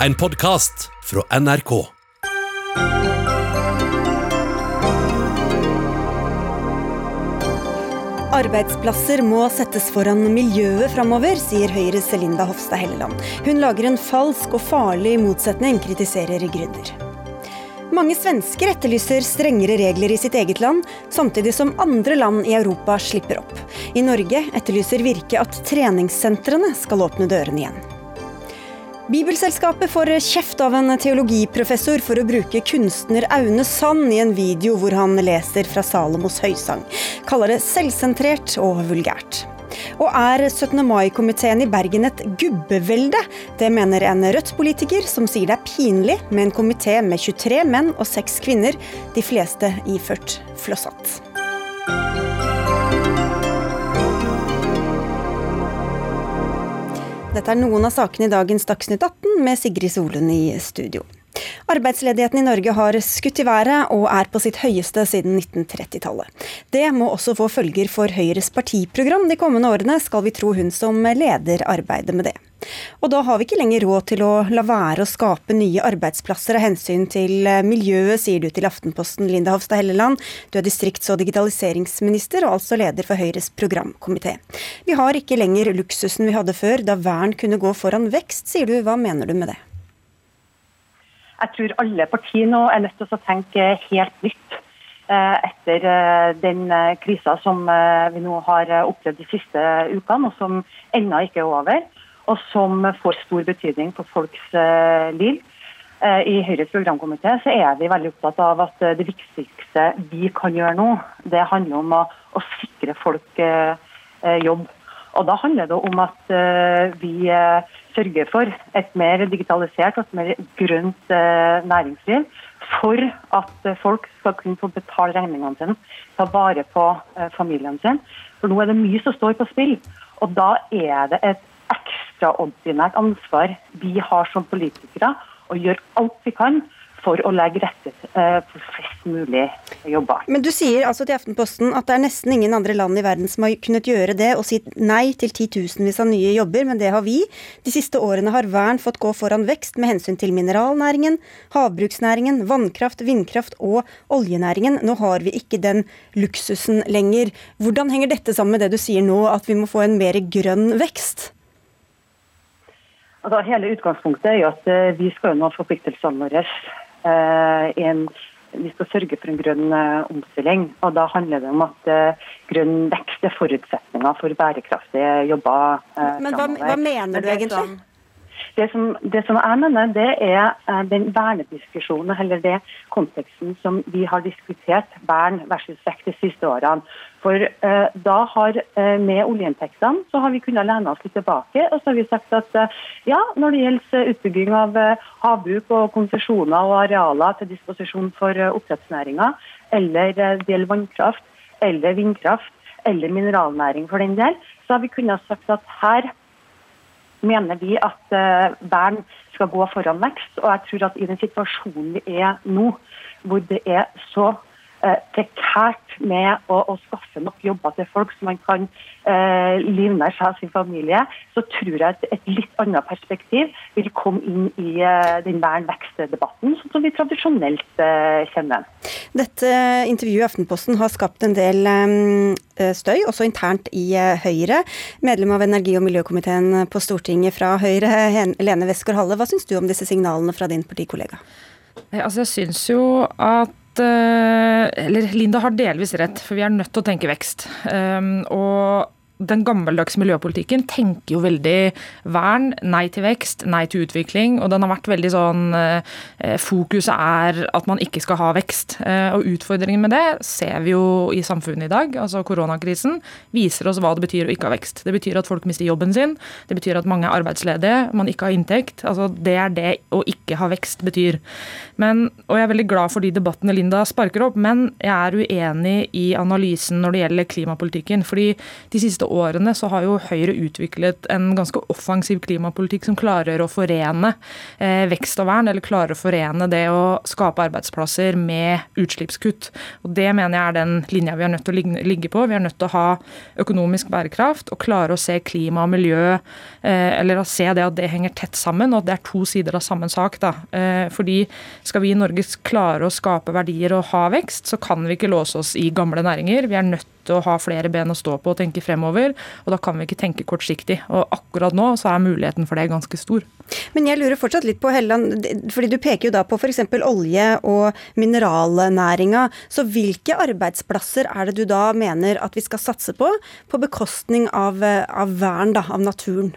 En podkast fra NRK. Arbeidsplasser må settes foran miljøet framover, sier Høyres Linda Hofstad Helleland. Hun lager en falsk og farlig motsetning, kritiserer gründer. Mange svensker etterlyser strengere regler i sitt eget land, samtidig som andre land i Europa slipper opp. I Norge etterlyser Virke at treningssentrene skal åpne dørene igjen. Bibelselskapet får kjeft av en teologiprofessor for å bruke kunstner Aune Sand i en video hvor han leser fra Salomos høysang. Kaller det selvsentrert og vulgært. Og er 17. mai-komiteen i Bergen et gubbevelde? Det mener en Rødt-politiker, som sier det er pinlig med en komité med 23 menn og 6 kvinner, de fleste iført flosshatt. Dette er noen av sakene i dagens Dagsnytt 18 med Sigrid Solund i studio. Arbeidsledigheten i Norge har skutt i været og er på sitt høyeste siden 1930-tallet. Det må også få følger for Høyres partiprogram de kommende årene, skal vi tro hun som leder arbeidet med det. Og da har vi ikke lenger råd til å la være å skape nye arbeidsplasser av hensyn til eh, miljøet, sier du til Aftenposten, Linda Hofstad Helleland. Du er distrikts- og digitaliseringsminister, og altså leder for Høyres programkomité. Vi har ikke lenger luksusen vi hadde før, da vern kunne gå foran vekst, sier du. Hva mener du med det? Jeg tror alle partier nå er nødt til å tenke helt nytt eh, etter eh, den krisa som vi nå har opplevd de siste ukene, og som ennå ikke er over og som får stor betydning for folks eh, liv. Eh, I Høyres programkomité er vi veldig opptatt av at eh, det viktigste vi kan gjøre nå, det handler om å, å sikre folk jobb. Og Da handler det om at vi sørger for et mer digitalisert og et mer grønt næringsliv. For at folk skal kunne få betale regningene sine, ta vare på familien sine. For nå er det mye som står på spill. Og da er det et ekstraordinært ansvar vi har som politikere å gjøre alt vi kan for å legge rette eh, for flest mulig jobber. Men Du sier altså til Aftenposten at det er nesten ingen andre land i verden som har kunnet gjøre det og si nei til titusenvis av nye jobber, men det har vi. De siste årene har vern fått gå foran vekst med hensyn til mineralnæringen, havbruksnæringen, vannkraft, vindkraft og oljenæringen. Nå har vi ikke den luksusen lenger. Hvordan henger dette sammen med det du sier nå, at vi må få en mer grønn vekst? Altså, hele utgangspunktet er jo at uh, vi skal nå forpliktelsene våre. Uh, en, vi skal sørge for en grønn uh, omstilling. og Da handler det om at grønn vekst er forutsetninger for bærekraftige jobber. Men hva, hva, mener du egentlig? Det som, det som, jeg mener, det er den vernediskusjonen, eller det konteksten som vi har diskutert, vern versus vekt de siste årene. For eh, da har eh, Med oljeinntektene så har vi kunnet lene oss litt tilbake og så har vi sagt at eh, ja, når det gjelder utbygging av eh, havbruk og konsesjoner og arealer til disposisjon for eh, oppdrettsnæringa, eller eh, det gjelder vannkraft eller vindkraft eller mineralnæring for den del, så har vi kunnet sagt at her mener vi at vern skal gå foran vekst. Og jeg tror at i den situasjonen vi er nå, hvor det er så Eh, prekært med å, å, skaffe nok jobber til folk så man kan eh, livnære seg og sin familie, så tror jeg at et litt annet perspektiv vil komme inn i eh, den vern-vekst-debatten, sånn som vi tradisjonelt eh, kjenner. Dette intervjuet i Aftenposten har skapt en del eh, støy, også internt i eh, Høyre. Medlem av energi- og miljøkomiteen på Stortinget fra Høyre, Lene Westgård-Halle. Hva syns du om disse signalene fra din partikollega? Altså, jeg syns jo at Eh, eller Linda har delvis rett, for vi er nødt til å tenke vekst. Um, og den gammeldagse miljøpolitikken tenker jo veldig vern, nei til vekst, nei til utvikling. Og den har vært veldig sånn eh, Fokuset er at man ikke skal ha vekst. Eh, og utfordringen med det ser vi jo i samfunnet i dag. Altså koronakrisen viser oss hva det betyr å ikke ha vekst. Det betyr at folk mister jobben sin. Det betyr at mange er arbeidsledige, man ikke har inntekt. Altså det er det å ikke ha vekst betyr. Men, og jeg er veldig glad for de debattene Linda sparker opp, men jeg er uenig i analysen når det gjelder klimapolitikken. fordi de siste siste årene så har jo Høyre utviklet en ganske offensiv klimapolitikk som klarer å forene eh, vekst og vern, eller klarer å forene det å skape arbeidsplasser med utslippskutt. Og Det mener jeg er den linja vi er nødt til å ligge på. Vi er nødt til å ha økonomisk bærekraft og klare å se klima og miljø, eh, eller å se det at det henger tett sammen, og at det er to sider av samme sak. da. Eh, fordi skal vi i Norge klare å skape verdier og ha vekst, så kan vi ikke låse oss i gamle næringer. Vi er nødt å ha flere ben å stå på og tenke fremover. Og da kan vi ikke tenke kortsiktig. Og akkurat nå så er muligheten for det ganske stor. Men jeg lurer fortsatt litt på Helland, fordi du peker jo da på f.eks. olje- og mineralnæringa. Så hvilke arbeidsplasser er det du da mener at vi skal satse på, på bekostning av, av vern da, av naturen?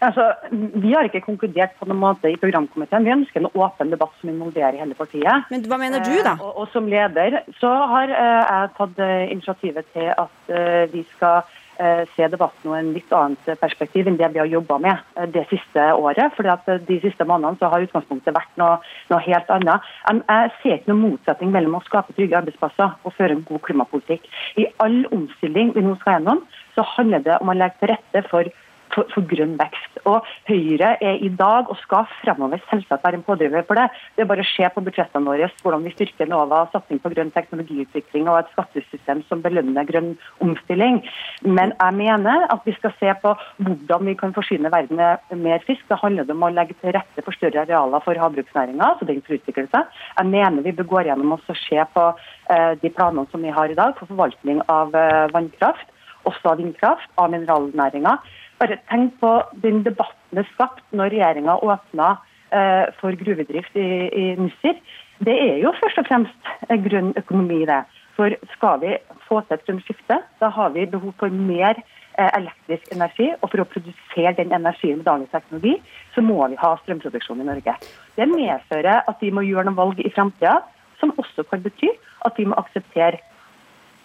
Altså, vi har ikke konkludert på noen måte i programkomiteen. Vi ønsker en åpen debatt som involverer hele partiet. Men hva mener du, da? Eh, og, og, Som leder så har eh, jeg tatt eh, initiativet til at eh, vi skal eh, se debatten i en litt annet perspektiv enn det vi har jobba med eh, det siste året. fordi at De siste månedene så har utgangspunktet vært noe, noe helt annet. Jeg, jeg ser ikke noen motsetning mellom å skape trygge arbeidsplasser og føre en god klimapolitikk. I all omstilling vi nå skal gjennom, så handler det om å legge til rette for for, for, grønn vekst. Og Høyre er i dag og skal fremover selvsagt være en pådriver for det. Det er bare å se på budsjettene våre hvordan vi styrker Enova, satsing på grønn teknologiutvikling og et skattesystem som belønner grønn omstilling. Men jeg mener at vi skal se på hvordan vi kan forsyne verden med mer fisk. Det handler om å legge til rette for større arealer for havbruksnæringa, så den får utvikle seg. Jeg mener vi bør gå gjennom og se på eh, de planene som vi har i dag for forvaltning av eh, vannkraft også av vindkraft, av mineralnæringa. Bare tenk på den debatten det skapte når regjeringa åpna eh, for gruvedrift i, i Nussir. Det er jo først og fremst grønn økonomi det. For skal vi få til et grønt skifte, da har vi behov for mer eh, elektrisk energi. Og for å produsere den energien med dagens teknologi, så må vi ha strømproduksjon i Norge. Det medfører at vi må gjøre noen valg i framtida som også kan bety at vi må akseptere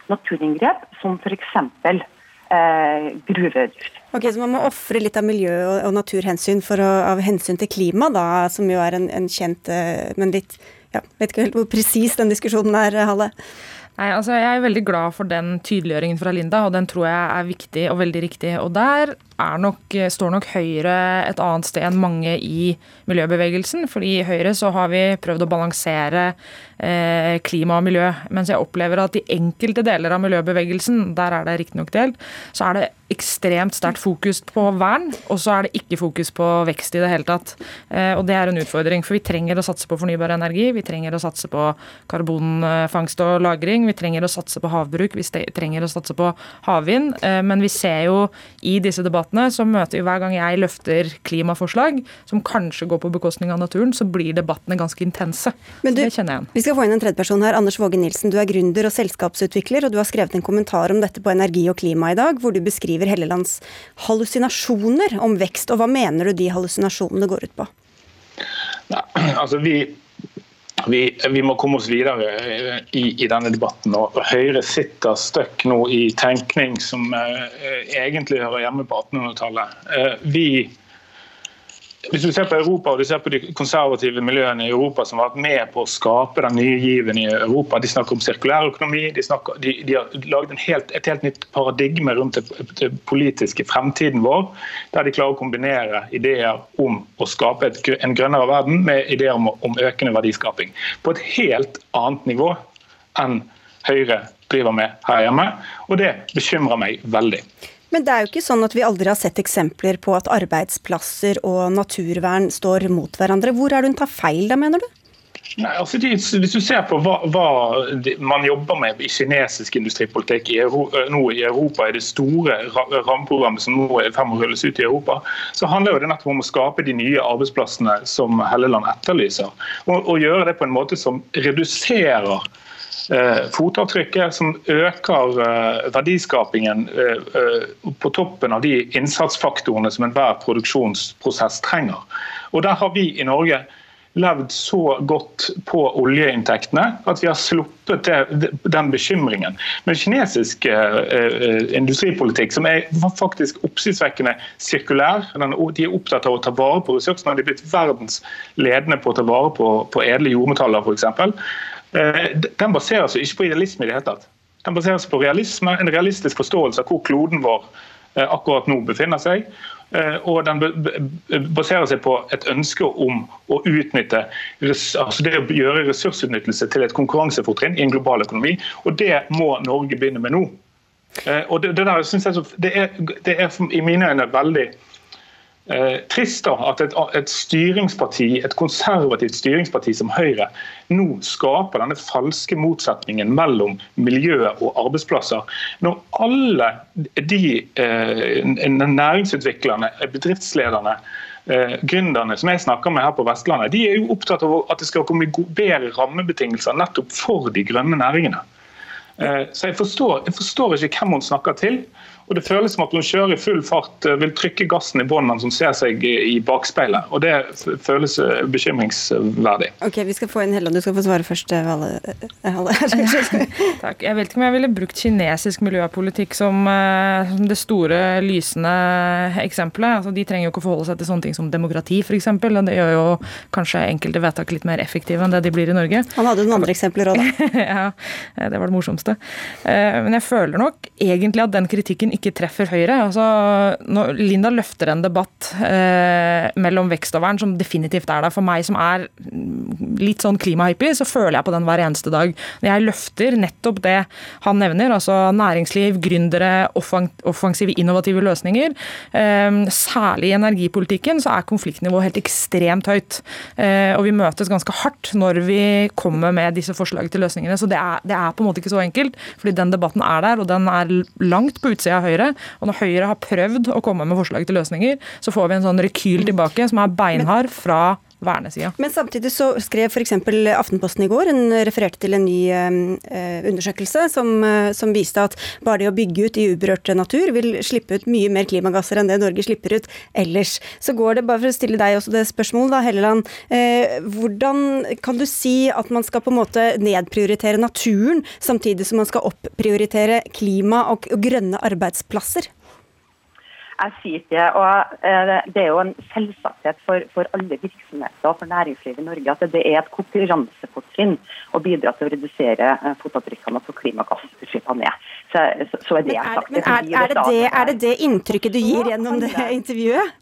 naturinngrep, som f.eks eh, gruvedrift. Ok, Så man må ofre litt av miljø- og, og naturhensyn for å, av hensyn til klima, da, som jo er en, en kjent, eh, men litt ja, Vet ikke helt hvor presis den diskusjonen er, Halle? Nei, altså Jeg er veldig glad for den tydeliggjøringen fra Linda, og den tror jeg er viktig og veldig riktig. Og Der nok, står nok Høyre et annet sted enn mange i miljøbevegelsen. fordi I Høyre så har vi prøvd å balansere eh, klima og miljø. Mens jeg opplever at i enkelte deler av miljøbevegelsen, der er det riktignok delt, så er det ekstremt sterkt fokus på vern, og så er det ikke fokus på vekst i det hele tatt. Eh, og det er en utfordring, for vi trenger å satse på fornybar energi, vi trenger å satse på karbonfangst og -lagring, vi trenger å satse på havbruk, vi trenger å satse på havvind. Eh, men vi ser jo i disse debattene, så møter vi hver gang jeg løfter klimaforslag som kanskje går på bekostning av naturen, så blir debattene ganske intense. Men du, det kjenner jeg igjen. Vi skal få inn en tredjeperson her. Anders Våge Nilsen, du er gründer og selskapsutvikler, og du har skrevet en kommentar om dette på Energi og klima i dag, hvor du beskriver beskriver Hellelands hallusinasjoner om vekst. Og hva mener du de hallusinasjonene går ut på? Nei, altså vi, vi, vi, må komme oss videre i, i, denne debatten. og Høyre sitter støkk nå i tenkning som eh, egentlig hører hjemme på 1800-tallet. Eh, vi hvis du ser på Europa og du ser på de konservative miljøene i Europa som har vært med på å skape den nye given i Europa, de snakker om sirkulær økonomi, de, de, de har laget helt, et helt nytt paradigme rundt den politiske fremtiden vår, der de klarer å kombinere ideer om å skape et, en grønnere verden med ideer om, om økende verdiskaping. På et helt annet nivå enn Høyre driver med her hjemme, og det bekymrer meg veldig. Men det er jo ikke sånn at vi aldri har sett eksempler på at arbeidsplasser og naturvern står mot hverandre. Hvor er det hun tar feil da, mener du? Nei, altså de, hvis du ser på hva, hva de, man jobber med i kinesisk industripolitikk i Euro, nå i Europa, i det store rammeprogrammet som nå er fem å rulles ut i Europa, så handler det nettopp om å skape de nye arbeidsplassene som Helleland etterlyser. Og, og gjøre det på en måte som reduserer fotavtrykket, som øker eh, verdiskapingen eh, på toppen av de innsatsfaktorene som enhver produksjonsprosess trenger. Og Der har vi i Norge levd så godt på oljeinntektene at vi har sluppet den bekymringen. Men kinesisk eh, industripolitikk, som er faktisk oppsiktsvekkende sirkulær, de er opptatt av å ta vare på ressursene, de er blitt verdens ledende på å ta vare på, på edle jordmetaller f.eks. Eh, den baserer seg ikke på idealisme i det hele tatt. Den baserer seg på realisme, en realistisk forståelse av hvor kloden vår akkurat nå befinner seg. Og den baserer seg på et ønske om å utnytte altså det å gjøre ressursutnyttelse til et konkurransefortrinn i en global økonomi. Og det må Norge begynne med nå. Og det, det der synes jeg, det er, det er i mine øyne veldig eh, trist da, at et, et, styringsparti, et konservativt styringsparti som Høyre nå skaper denne falske motsetningen mellom miljø og arbeidsplasser. Når alle de eh, næringsutviklerne, bedriftslederne, eh, gründerne som jeg snakker med her på Vestlandet, de er jo opptatt av at det skal komme bedre rammebetingelser nettopp for de grønne næringene. Eh, så jeg forstår, jeg forstår ikke hvem hun snakker til. Og Det føles som at hun kjører i full fart, eh, vil trykke gassen i bånn mens hun ser seg i bakspeilet. og Det føles eh, bekymringsverdig. Ok, Vi skal få inn Helland, du skal få svare først. Valle. Takk. Jeg vet ikke om jeg ville brukt kinesisk miljøpolitikk som det store, lysende eksempelet. Altså, de trenger jo ikke å forholde seg til sånne ting som demokrati, f.eks. Og det gjør jo kanskje enkelte vedtak litt mer effektive enn det de blir i Norge. Han hadde noen andre eksempler òg, da. ja, det var det morsomste. Eh, men jeg føler nok egentlig at den kritikken ikke treffer Høyre. Altså, Linda løfter en debatt eh, mellom vekst og vern som definitivt er der. For meg som er litt sånn klimahyppig, så føler jeg på den hver eneste dag. Jeg løfter nettopp det han nevner, altså næringsliv, gründere, offensive, innovative løsninger. Eh, særlig i energipolitikken så er konfliktnivået helt ekstremt høyt. Og vi møtes ganske hardt når vi kommer med disse forslagene til løsningene. Så det er, det er på en måte ikke så enkelt, fordi den debatten er der, og den er langt på utsida av Høyre. Og når Høyre har prøvd å komme med forslag til løsninger, så får vi en sånn rekyl tilbake som er beinhard fra vernesida. Men samtidig så skrev f.eks. Aftenposten i går, en refererte til en ny eh, undersøkelse som, eh, som, viste at bare det å bygge ut i uberørt natur vil slippe ut mye mer klimagasser enn det Norge slipper ut ellers. Så går det, bare for å stille deg også det spørsmålet, da, Helleland. Eh, hvordan kan du si at man skal på en måte nedprioritere naturen, samtidig som man skal opprioritere klima og, og grønne arbeidsplasser? Jeg sier ikke og eh, Det er jo en selvsagthet for, for alle virksomheter og for næringslivet i Norge at det er et konkurransefortrinn å bidra til å redusere eh, fotavtrykkene og få klimagassutslippene ned. Så, så, er det jeg sagt. Men er, er, det det, er det det inntrykket du gir gjennom det intervjuet?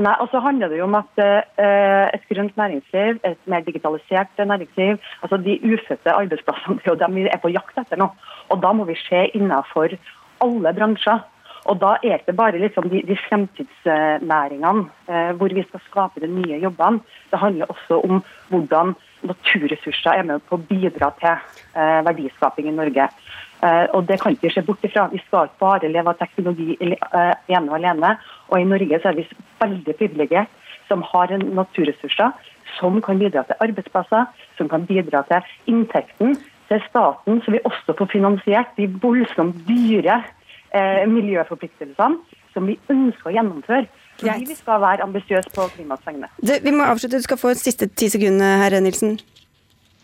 Nei, og så handler det jo om at uh, et grønt næringsliv, et mer digitalisert næringsliv, altså de ufødte arbeidsplassene, det er jo dem vi er på jakt etter nå. Og da må vi se innenfor alle bransjer. Og Da er det bare liksom de, de fremtidsnæringene eh, hvor vi skal skape de nye jobbene. Det handler også om hvordan naturressurser er med på å bidra til eh, verdiskaping i Norge. Eh, og Det kan ikke se bort ifra. Vi skal ikke bare leve av teknologi eh, ene og alene. Og I Norge så er vi veldig privilegert som har naturressurser som kan bidra til arbeidsplasser, som kan bidra til inntekten til staten, så vi også får finansiert de voldsomt dyre eh, miljøforpliktelsene som vi ønsker å gjennomføre. Fordi vi skal være ambisiøse på klimaets vegne. Vi må avslutte, du skal få siste ti sekunder, herre Nilsen.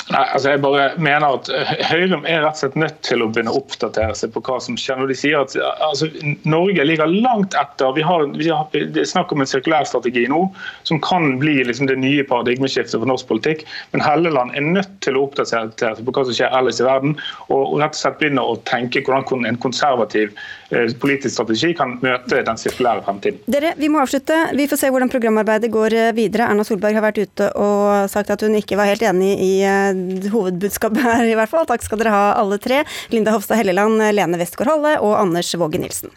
Nei, altså jeg bare mener at Høyre er rett og slett nødt til å begynne å oppdatere seg på hva som skjer. Når de sier at altså, Norge ligger langt etter. Vi har, vi har, det er snakk om en sirkulærstrategi nå som kan bli liksom, det nye paradigmeskiftet for norsk politikk. Men Helleland er nødt til å oppdatere seg på hva som skjer ellers i verden. Og rett og slett begynne å tenke hvordan en konservativ eh, politisk strategi kan møte den sirkulære fremtiden. Dere, Vi må avslutte. Vi får se hvordan programarbeidet går eh, videre. Erna Solberg har vært ute og sagt at hun ikke var helt enig i eh, hovedbudskapet her, i hvert fall. Takk skal dere ha, alle tre. Linda Hofstad Helleland, Lene Westgård Halle og Anders Våge Nilsen.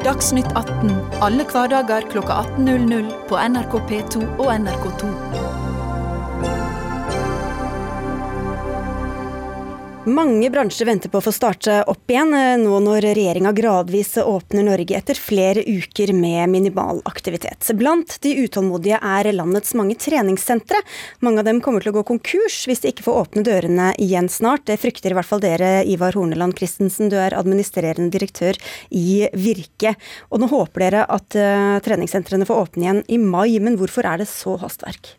Dagsnytt 18 alle hverdager klokka 18.00 på NRK P2 og NRK2. Mange bransjer venter på å få starte opp igjen, eh, nå når regjeringa gradvis åpner Norge etter flere uker med minimal aktivitet. Blant de utålmodige er landets mange treningssentre. Mange av dem kommer til å gå konkurs hvis de ikke får åpne dørene igjen snart. Det frykter i hvert fall dere, Ivar Horneland Christensen, du er administrerende direktør i Virke. Og nå håper dere at uh, treningssentrene får åpne igjen i mai, men hvorfor er det så hastverk?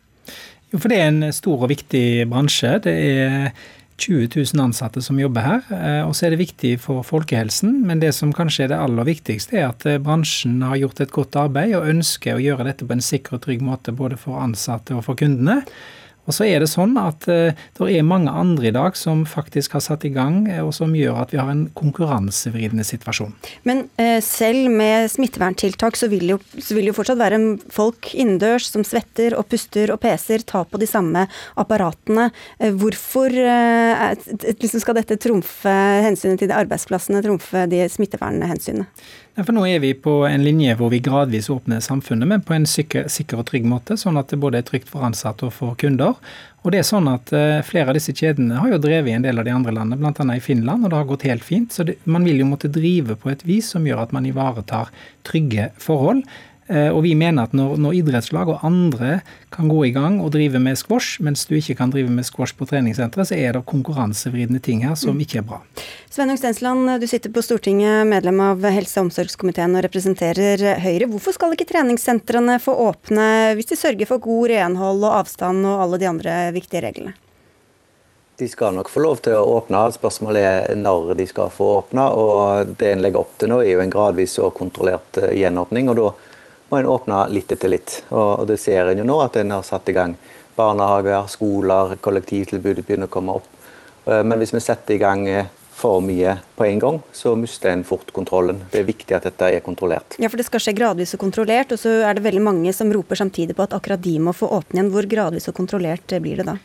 Jo, for det er en stor og viktig bransje. Det er 20 000 ansatte som jobber her. Eh, og så er det viktig for folkehelsen, men det som kanskje er det aller viktigste, er at eh, bransjen har gjort et godt arbeid og ønsker å gjøre dette på en sikker og trygg måte både for ansatte og for kundene. Og så er det sånn at eh, det er mange andre i dag som faktisk har satt i gang, og som gjør at vi har en konkurransevridende situasjon. Men eh, selv med smitteverntiltak så vil, jo, så vil jo fortsatt være folk innendørs som svetter og puster og peser, ta på de samme apparatene. Uh, hvorfor liksom skal dette trumfe hensynet til de arbeidsplassene, trumfe de smittevernhensynene? For nå er vi på en linje hvor vi gradvis åpner samfunnet, men på en sikker, sikker, og trygg måte, sånn at det både er trygt for ansatte og for kunder. Og det er sånn at uh, Flere av disse kjedene har jo drevet i en del av de andre landene, bl.a. i Finland, og det har gått helt fint. Så det, man vil jo måtte drive på et vis som gjør at man ivaretar trygge forhold. Eh, og vi mener at når, når, idrettslag og andre kan gå i gang og drive med squash, mens du ikke kan drive med squash på treningssenteret, så er det konkurransevridende ting her som ikke er bra. Sveinung Stensland, du sitter på Stortinget, medlem av helse- og omsorgskomiteen og representerer Høyre. Hvorfor skal ikke treningssentrene få åpne hvis de sørger for god renhold og avstand og alle de andre viktige reglene? De skal nok få lov til å åpne. Spørsmålet er når de skal få åpne. og Det en legger opp til nå, er jo en gradvis og kontrollert eh, gjenåpning. og da må en åpner litt etter litt. Og, det ser en jo nå at en har satt i gang. Barnehager, skoler, kollektivtilbudet begynner å komme opp. Eh, men hvis vi setter i gang eh, for mye på en gang, så mister en fort kontrollen. Det er viktig at dette er kontrollert. Ja, for Det skal skje gradvis og kontrollert, og så er det veldig mange som roper samtidig på at akkurat de må få åpne igjen. Hvor gradvis og kontrollert blir det da?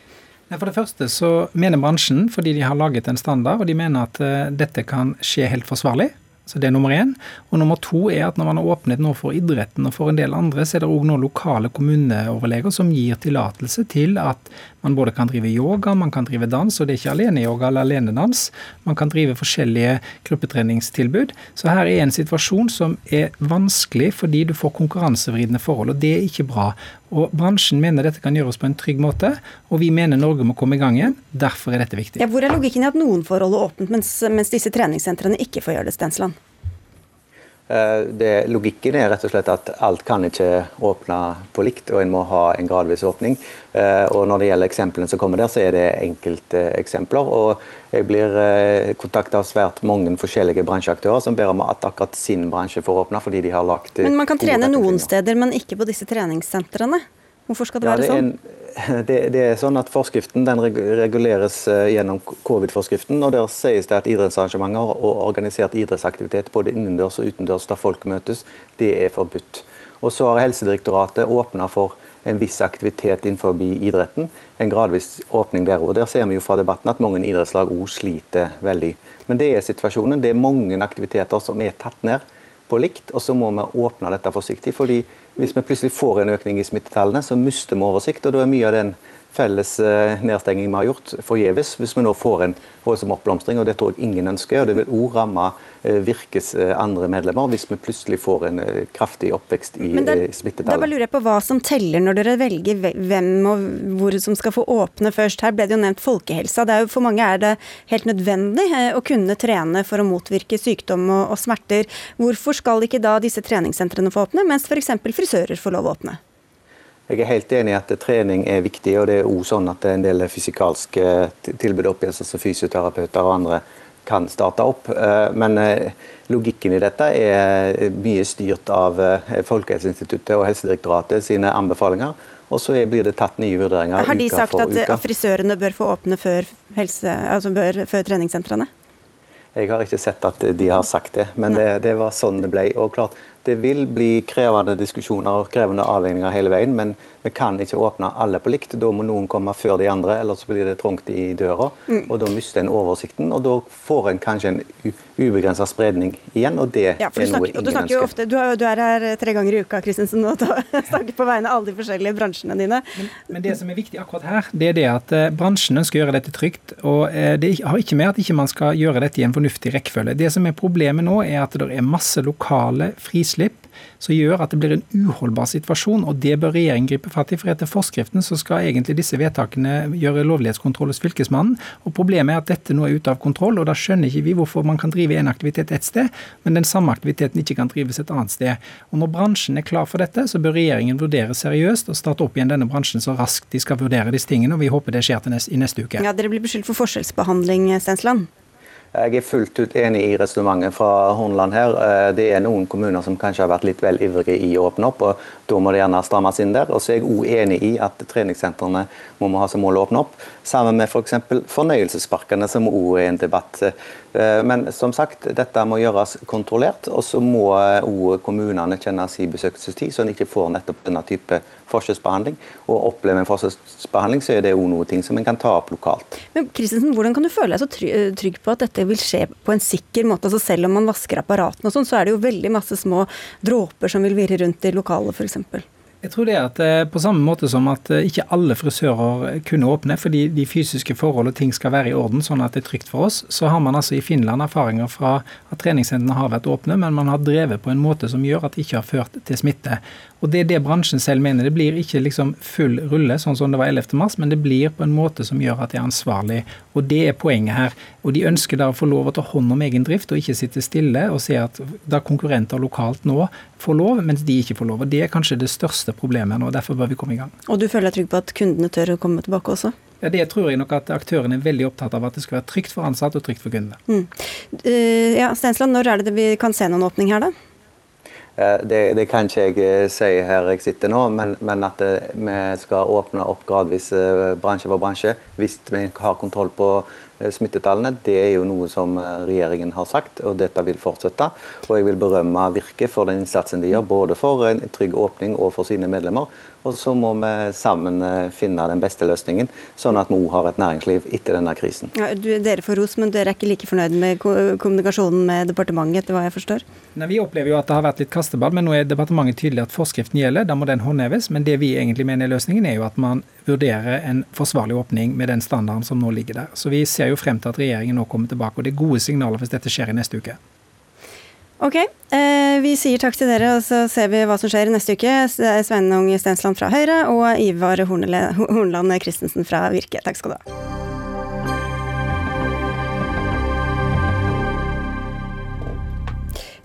For det første så mener bransjen, fordi de har laget en standard, og de mener at dette kan skje helt forsvarlig. Så Det er nummer én. Og nummer to er at når man har åpnet nå for idretten og for en del andre, så er det òg nå lokale kommuneoverleger som gir tillatelse til at man både kan drive yoga, man kan drive dans, og det er ikke aleneyoga eller alenedans. Man kan drive forskjellige gruppetreningstilbud. Så her er en situasjon som er vanskelig fordi du får konkurransevridende forhold, og det er ikke bra. Og Bransjen mener dette kan gjøres på en trygg måte, og vi mener Norge må komme i gang igjen. Derfor er dette viktig. Ja, hvor er logikken i at noen får holde åpent, mens, mens disse treningssentrene ikke får gjøre det, Stensland? Eh, det, logikken er rett og slett at alt kan ikke åpne på likt, og en må ha en gradvis åpning. Eh, og Når det gjelder eksemplene som kommer der, så er det enkelteksempler. og Jeg blir eh, kontakta av svært mange forskjellige bransjeaktører som ber om at akkurat sin bransje får åpne. fordi de har lagt Men man kan trene noen steder, men ikke på disse treningssentrene? Hvorfor skal det ja, være det sånn? det, det, er sånn at Forskriften den reguleres eh, gjennom covid-forskriften. og Der sies det at idrettsarrangementer og organisert idrettsaktivitet både innendørs og utendørs der folk møtes, det er forbudt. Og så har Helsedirektoratet åpna for en viss aktivitet innenfor idretten. En gradvis åpning der òg. Der ser vi jo fra debatten at mange idrettslag òg sliter veldig. Men det er situasjonen. Det er mange aktiviteter som er tatt ned på likt, og så må vi åpne dette forsiktig. fordi hvis vi plutselig får en økning i smittetallene, så mister vi oversikt. og da er mye av den felles eh, nedstenging vi har gjort, forgjeves. Hvis vi nå får en voldsom oppblomstring, og det tror jeg ingen ønsker. og Det vil òg ramme Eh, virkes eh, andre medlemmer hvis vi plutselig får en kraftig oppvekst i smittetallet. Da bare lurer jeg på hva som teller når dere velger hvem og hvor som skal få åpne først. Her ble det jo nevnt folkehelsa. Det er jo, for mange er det helt nødvendig å kunne trene for å motvirke sykdom og, og smerter. Hvorfor skal ikke da disse treningssentrene få åpne, mens f.eks. frisører får lov å åpne? Jeg er helt enig i at trening er viktig, og det er også sånn at en del fysikalske tilbud oppgjøres, som fysioterapeuter og andre kan starte opp. Eh, men eh, logikken i dette er mye styrt av eh, Folkehelseinstituttet og Helsedirektoratet sine anbefalinger. Og så blir det tatt nye vurderinger uka for uke. Har de sagt at frisørene bør få åpne før, helse, altså bør, før treningssentrene? Jeg har ikke sett at de har sagt det, men det, det, var sånn det ble. Og klart, Det vil bli krevende diskusjoner og krevende avveininger hele veien, men vi kan ikke åpne alle på likt. Da må noen komme før de andre, ellers blir det trangt i døra. Mm. og Da mister en oversikten, og da får en kanskje en ubegrensa spredning igjen. og Det ja, er noe ingen du ønsker. Ofte, du, er, du, er, her tre ganger i uka Kristensen, og snakker på vegne av alle de forskjellige bransjene dine. Men, men, det som er viktig akkurat her, det er det at uh, bransjen ønsker å gjøre dette trygt. og uh, Det har ikke med at ikke man skal gjøre dette i en fornuftig rekkefølge. Det som er problemet nå, er at det er masse lokale frislipp som gjør at det blir en uholdbar situasjon. og Det bør regjeringen gripe fatt i. for Etter forskriften så skal egentlig disse vedtakene gjøre lovlighetskontroll hos Fylkesmannen. og Problemet er at dette nå er ute av kontroll. og Da skjønner ikke vi hvorfor man kan drive en aktivitet ett sted, men den samme aktiviteten ikke kan drives et annet sted. Og Når bransjen er klar for dette, så bør regjeringen vurdere seriøst og starte opp igjen denne bransjen så raskt de skal vurdere disse tingene. og Vi håper det skjer neste, i neste uke. Ja, Dere blir beskyldt for forskjellsbehandling, Stensland? Jeg er fullt ut enig i resonnementet fra Hornland her. Eh, det er noen kommuner som kanskje har vært litt vel ivrige i å åpne opp, og da må det gjerne strammes inn der. Og så er jeg òg enig i at treningssentrene må vi ha som mål å åpne opp, sammen med f.eks. For fornøyelsesparkene, som òg er en debatt. Eh, men som sagt, dette må gjøres kontrollert, og så må òg kommunene kjenne sin besøkelsestid, så en ikke får nettopp denne type forskjellsbehandling. Og opplever en forskjellsbehandling, så er det òg noe ting som en kan ta opp lokalt. Men Kristensen, Hvordan kan du føle deg så eh, trygg på at dette vil skje på en sikker måte? Altså Selv om man vasker apparatene og sånn, så er det jo veldig masse små dråper som vil virre rundt i lokalet f.eks. Jeg tror det er at eh, På samme måte som at eh, ikke alle frisører kunne åpne fordi de fysiske forhold og ting skal være i orden, sånn at det er trygt for oss, så har man altså i Finland erfaringer fra at treningssentrene har vært åpne, men man har drevet på en måte som gjør at det ikke har ført til smitte. Og Det er det bransjen selv mener. Det blir ikke liksom full rulle, sånn som det var 11.3, men det blir på en måte som gjør at de er ansvarlig. Og Det er poenget her. Og De ønsker da å få lov å ta hånd om egen drift, og ikke sitte stille og se at da konkurrenter lokalt nå får lov, mens de ikke får lov. Og Det er kanskje det største problemet nå. og Derfor bør vi komme i gang. Og du føler deg trygg på at kundene tør å komme tilbake også? Ja, Det tror jeg nok at aktørene er veldig opptatt av, at det skal være trygt for ansatte og trygt for kundene. Mm. Uh, ja, Stensland, når er det vi kan se noen åpning her, da? Eh, det, det, kan ikke jeg eh, si her jeg sitter nå, men, men at eh, vi skal åpne opp gradvis bransje for bransje hvis vi har kontroll på smittetallene. Det er jo noe som regjeringen har sagt, og dette vil fortsette. Og jeg vil berømme Virke for den innsatsen de gjør, både for en trygg åpning og for sine medlemmer. Og så må vi sammen eh, finne den beste løsningen, sånn at vi òg har et næringsliv etter denne krisen. Ja, du, dere får ros, men dere er ikke like fornøyd med kommunikasjonen med departementet, etter hva jeg forstår? Nei, Vi opplever jo at det har vært litt kasteball, men nå er departementet tydelig at forskriften gjelder. Da må den håndheves. Men det vi egentlig mener er løsningen, er jo at man vurderer en forsvarlig åpning med den standarden som nå ligger der. Så vi ser jo frem til at regjeringen nå kommer tilbake, og det er gode signaler hvis dette skjer i neste uke. Ok, eh, vi sier takk til dere, og så ser vi hva som skjer neste uke. Sveinung Stensland fra Høyre og Ivar Hornland Christensen fra Virke. Takk skal du ha.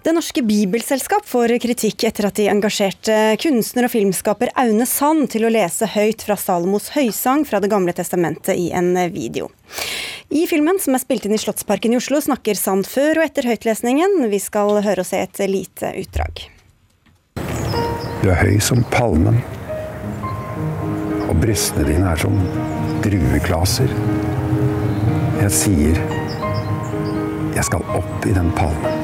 Det Norske Bibelselskap får kritikk etter at de engasjerte kunstner og filmskaper Aune Sand til å lese høyt fra Salomos høysang fra Det gamle testamentet i en video. I filmen, som er spilt inn i Slottsparken i Oslo, snakker Sand før og etter høytlesningen. Vi skal høre og se et lite utdrag. Du er høy som palmen, og brystene dine er som drueklaser. Jeg sier jeg skal opp i den palmen.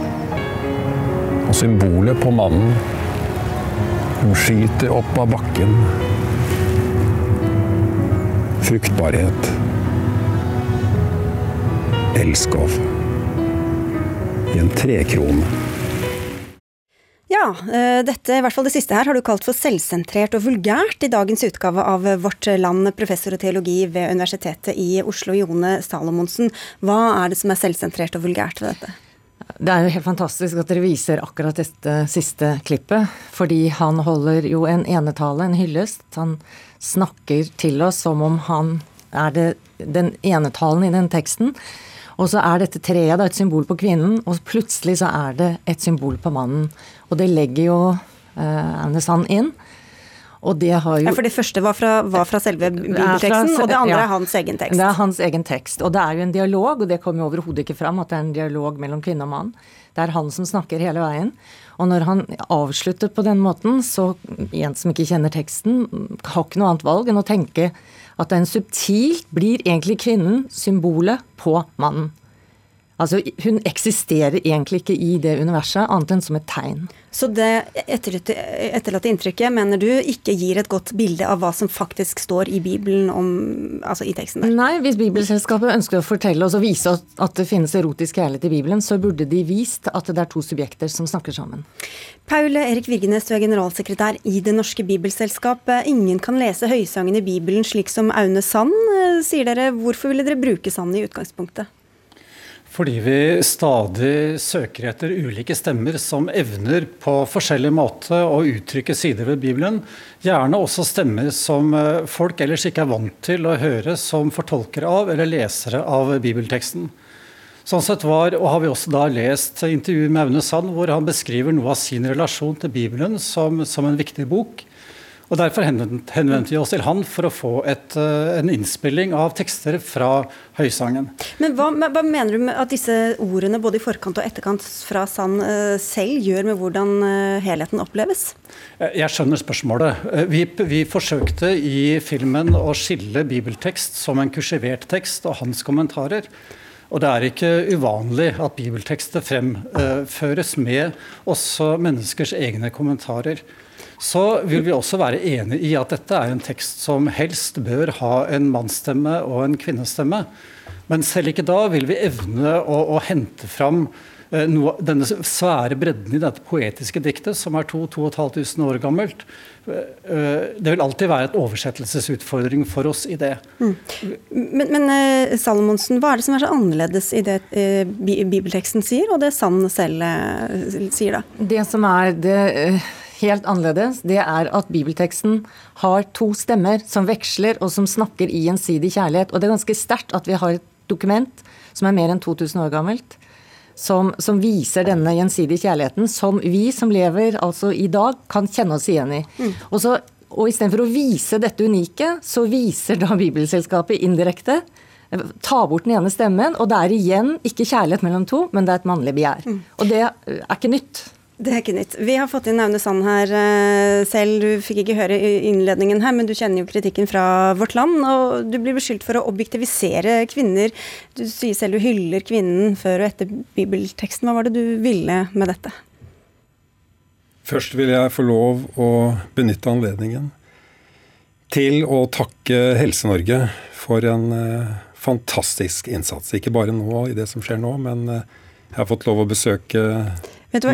Og symbolet på mannen som skyter opp av bakken. Fruktbarhet. Elskov. I en trekrone. Ja, eh, dette, i hvert fall det siste her, har du kalt for selvsentrert og vulgært i dagens utgave av Vårt Land, professor i teologi ved Universitetet i Oslo, Jone Salomonsen. Hva er det som er selvsentrert og vulgært ved dette? Det er jo helt fantastisk at dere viser akkurat dette siste klippet. Fordi han holder jo en enetale, en hyllest. Han snakker til oss som om han er det, den enetalen i den teksten. Og så er dette treet da et symbol på kvinnen, og plutselig så er det et symbol på mannen. Og det legger jo eh, Aune Sand inn. Og det har jo Ja, For det første var fra, var fra selve bibelteksten, fra, og det andre ja, er hans egen tekst? Det er hans egen tekst. Og det er jo en dialog, og det kommer jo overhodet ikke fram at det er en dialog mellom kvinne og mann. Det er han som snakker hele veien. Og når han avslutter på den måten, så en som ikke kjenner teksten, har ikke noe annet valg enn å tenke at den subtilt blir egentlig kvinnen symbolet på mannen. Altså, Hun eksisterer egentlig ikke i det universet, annet enn som et tegn. Så det etterlatte inntrykket mener du ikke gir et godt bilde av hva som faktisk står i Bibelen om, altså i teksten der? Nei, hvis Bibelselskapet ønsker å fortelle oss og vise at det finnes erotisk kjærlighet i Bibelen, så burde de vist at det er to subjekter som snakker sammen. Paule Erik Virgenes, du er generalsekretær i Det norske bibelselskap. Ingen kan lese høysangen i Bibelen slik som Aune Sand, eh, sier dere. Hvorfor ville dere bruke Sand i utgangspunktet? Fordi vi stadig søker etter ulike stemmer som evner på forskjellig måte å uttrykke sider ved Bibelen. Gjerne også stemmer som eh, folk ellers ikke er vant til å høre som fortolkere av eller lesere av bibelteksten. Sånn sett var, og har vi også da lest intervjuet med Aune Sand, hvor han beskriver noe av sin relasjon til Bibelen som, som en viktig bok. Og Derfor henvendte vi oss til han for å få et, eh, en innspilling av tekster fra Høysangen. Men hva, hva, mener du med at disse ordene både i forkant og etterkant fra Sand eh, selv gjør med hvordan eh, helheten oppleves? Jeg skjønner spørsmålet. Vi, vi, forsøkte i filmen å skille bibeltekst som en kursivert tekst og hans kommentarer. Og det er ikke uvanlig at bibeltekster fremføres med også menneskers egne kommentarer så vil vi også være enig i at dette er en tekst som helst bør ha en mannsstemme og en kvinnestemme. Men selv ikke da vil vi evne å, å hente fram eh, noe, denne svære bredden i dette poetiske diktet, som er 2500 år gammelt. Eh, eh, det vil alltid være et oversettelsesutfordring for oss i det. Mm. Men, men Salomonsen, hva er det som er så annerledes i det bibelteksten sier, og det Sand selv sier, da? Det som er det helt annerledes, det er at bibelteksten har to stemmer som veksler, og som snakker i gjensidig kjærlighet. Og det er ganske sterkt at vi har et dokument som er mer enn 2000 år gammelt, som, som, viser denne gjensidige kjærligheten, som vi som lever altså i dag, kan kjenne oss igjen i. Mm. Og, så, og istedenfor å vise dette unike, så viser da Bibelselskapet indirekte Ta bort den ene stemmen, og det er igjen ikke kjærlighet mellom to, men det er et mannlig begjær. Mm. Og det er ikke nytt. Det er ikke nytt. Vi har fått inn Aune Sand her eh, selv. Du fikk ikke høre innledningen her, men du kjenner jo kritikken fra Vårt Land. Og du blir beskyldt for å objektivisere kvinner. Du sier selv du hyller kvinnen før og etter bibelteksten. Hva var det du ville med dette? Først vil jeg få lov å benytte anledningen til å takke Helse-Norge for en uh, fantastisk innsats. Ikke bare nå i det som skjer nå, men uh, jeg har fått lov å besøke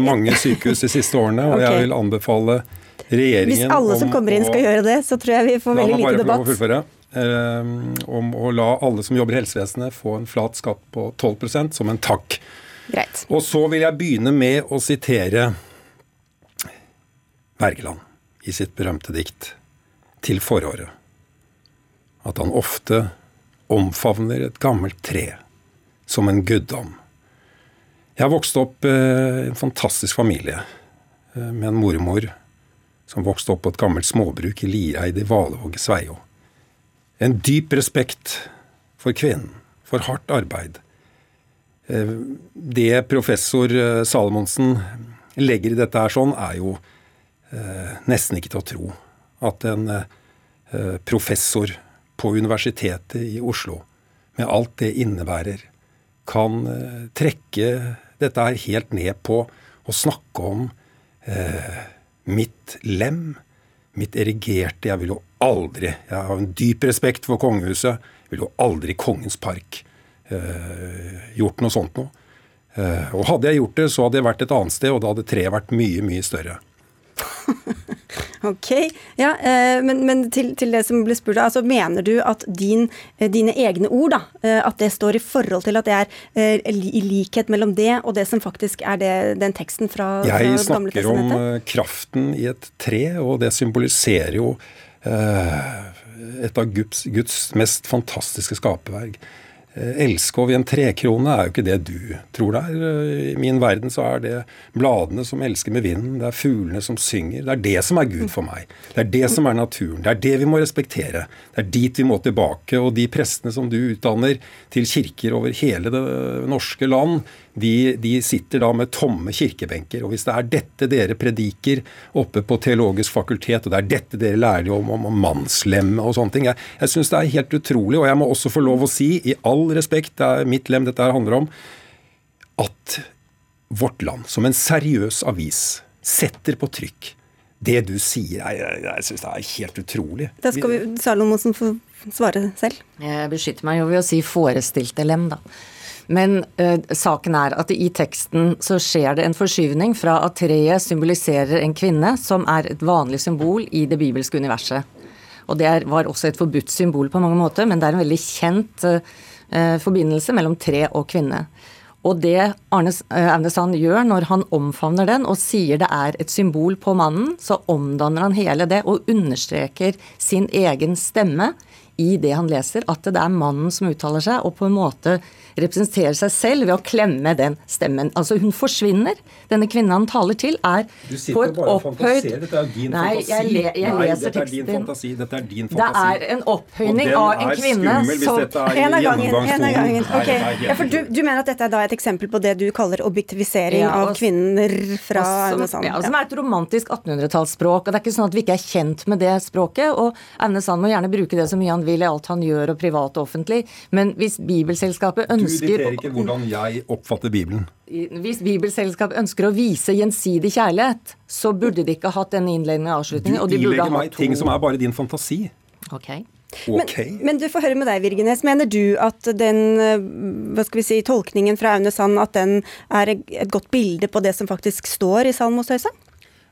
mange sykehus de siste årene, og okay. jeg vil anbefale regjeringen Hvis alle som kommer inn skal gjøre det, så tror jeg vi får veldig lite debatt. Fullføre, eh, om å la alle som jobber i helsevesenet få en flat skatt på 12% som en takk. Greit. Og så vil jeg begynne med å sitere Wergeland i sitt berømte dikt 'Til foråret'. At han ofte omfavner et gammelt tre som en guddom jeg har vokst opp eh, i en fantastisk familie eh, med en mormor som vokste opp på et gammelt småbruk i Lireid i Valevåg i Sveio. En dyp respekt for kvinnen, for hardt arbeid. Eh, det professor Salomonsen legger i dette her sånn, er jo nesten ikke til å tro. At en professor på Universitetet i Oslo, med alt det innebærer, kan trekke dette er helt ned på å snakke om eh, mitt lem, mitt erigerte Jeg vil jo aldri Jeg har en dyp respekt for kongehuset. Jeg vil jo aldri i Kongens park eh, gjort noe sånt noe. Eh, og hadde jeg gjort det, så hadde jeg vært et annet sted, og da hadde treet vært mye, mye større. Ok. Ja, eh, men, men til, til, det som ble spurt, altså mener du at din, eh, dine egne ord, da, eh, at det står i forhold til at det er i likhet mellom det og det som faktisk er det, den teksten fra, fra Jeg snakker om kraften i et tre, og det symboliserer jo et av Guds, Guds mest fantastiske skaperverk. Eh, Elskov i en trekrone er jo ikke det du tror det er. Eh, I min verden så er det bladene som elsker med vinden, det er fuglene som synger. Det er det som er Gud for meg. Det er det som er naturen. Det er det vi må respektere. Det er dit vi må tilbake. Og de prestene som du utdanner til kirker over hele det norske land, de, de, sitter da med tomme kirkebenker. Og hvis det er dette dere prediker oppe på Teologisk fakultet, og det er dette dere lærer om, om, om mannslem og sånne ting Jeg, jeg syns det er helt utrolig, og jeg må også få lov å si, i all respekt, det er mitt lem dette her handler om, at Vårt Land, som en seriøs avis, setter på trykk det du sier, jeg, jeg, jeg syns det er helt utrolig. Da skal vi Salomonsen få svare selv. Jeg beskytter meg jo ved å si 'forestilte lem', da. Men uh, saken er at i teksten så skjer det en forskyvning fra at treet symboliserer en kvinne, som er et vanlig symbol i det bibelske universet. Og det er, var også et forbudt symbol på mange måter, men det er en veldig kjent uh, forbindelse mellom tre og kvinne. Og det Arne Aune Sand gjør når han omfavner den og sier det er et symbol på mannen, så omdanner han hele det og understreker sin egen stemme i det han leser, at det er mannen som uttaler seg, og på en måte representerer seg selv ved å klemme den stemmen. Altså hun forsvinner. Denne kvinnen han taler til, er på et opphøyd Dette er din Nei, fantasi. jeg, le, jeg Nei, leser dette er din fantasi. Dette er din fantasi. Det er en opphøyning av en kvinne som En av gangen. En av gangen. Ok. Ja, for du, du mener at dette er da et eksempel på det du kaller objektivisering Ja, av kvinner fra og Aune Sand? ja, som er et romantisk 1800-tallsspråk. og Det er ikke sånn at vi ikke er kjent med det språket. og Aune Sand må gjerne bruke det så mye han vil i alt han gjør, og privat og offentlig. Men hvis Bibelselskapet Du ønsker dikterer ikke hvordan jeg oppfatter Bibelen. hvis Bibelselskap ønsker å vise gjensidig kjærlighet, så burde de ikke hatt denne innledende avslutningen. Du ilegger ha meg to. ting som er bare din fantasi. Ok. Okay. Men du får høre med deg, Virgenes. Mener du at den eh, hva skal vi si, tolkningen fra Aune Sand at den er et godt bilde på det som faktisk står i Salmos høysang?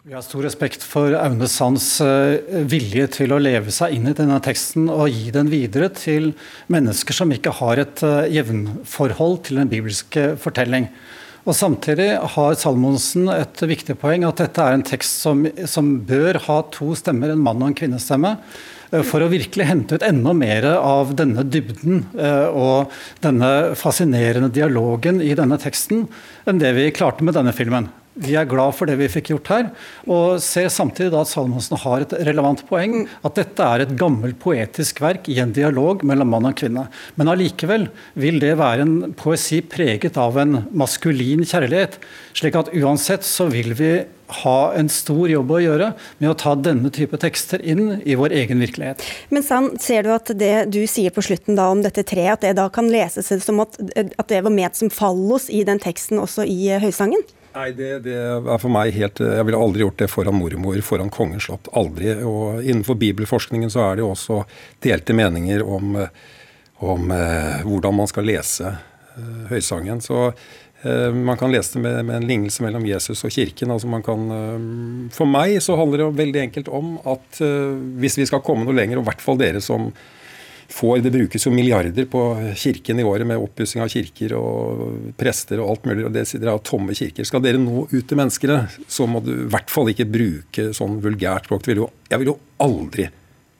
Vi har stor respekt for Aune Sands eh, vilje til å leve seg inn i denne teksten og gi den videre til mennesker som ikke har et eh, jevnforhold til den bibelske fortelling. Og Samtidig har Salmonsen et viktig poeng, at dette er en tekst som, som bør ha to stemmer, en mann og en kvinnestemme. eh, For å virkelig hente ut enda mer av denne dybden eh, og denne fascinerende dialogen i denne teksten enn det vi klarte med denne filmen. Vi er glad for det vi fikk gjort her, og ser samtidig da at Salmonsen har et relevant poeng. At dette er et gammelt poetisk verk i en dialog mellom mann og kvinne. Men allikevel vil det være en poesi preget av en maskulin kjærlighet. Slik at uansett så vil vi ha en stor jobb å gjøre med å ta denne type tekster inn i vår egen virkelighet. Men Sand, ser du at det du sier på slutten da om dette treet, at det da kan leses som at, at det var ment som fallos i den teksten også i eh, Høysangen? Nei, det, det er for meg helt Jeg ville aldri gjort det foran mormor, foran kongens slott. Aldri. Og innenfor bibelforskningen så er det jo også delte meninger om, om eh, hvordan man skal lese eh, Høysangen. Så eh, man kan lese det med, med en lignelse mellom Jesus og kirken. altså man kan, eh, For meg så handler det jo veldig enkelt om at eh, hvis vi skal komme noe lenger, og i hvert fall dere som får Det brukes jo milliarder på kirken i året med oppussing av kirker og prester og alt mulig. og det, Dere har tomme kirker. Skal dere nå ut til menneskene, så må du i hvert fall ikke bruke sånn vulgært språk. Jeg ville jo aldri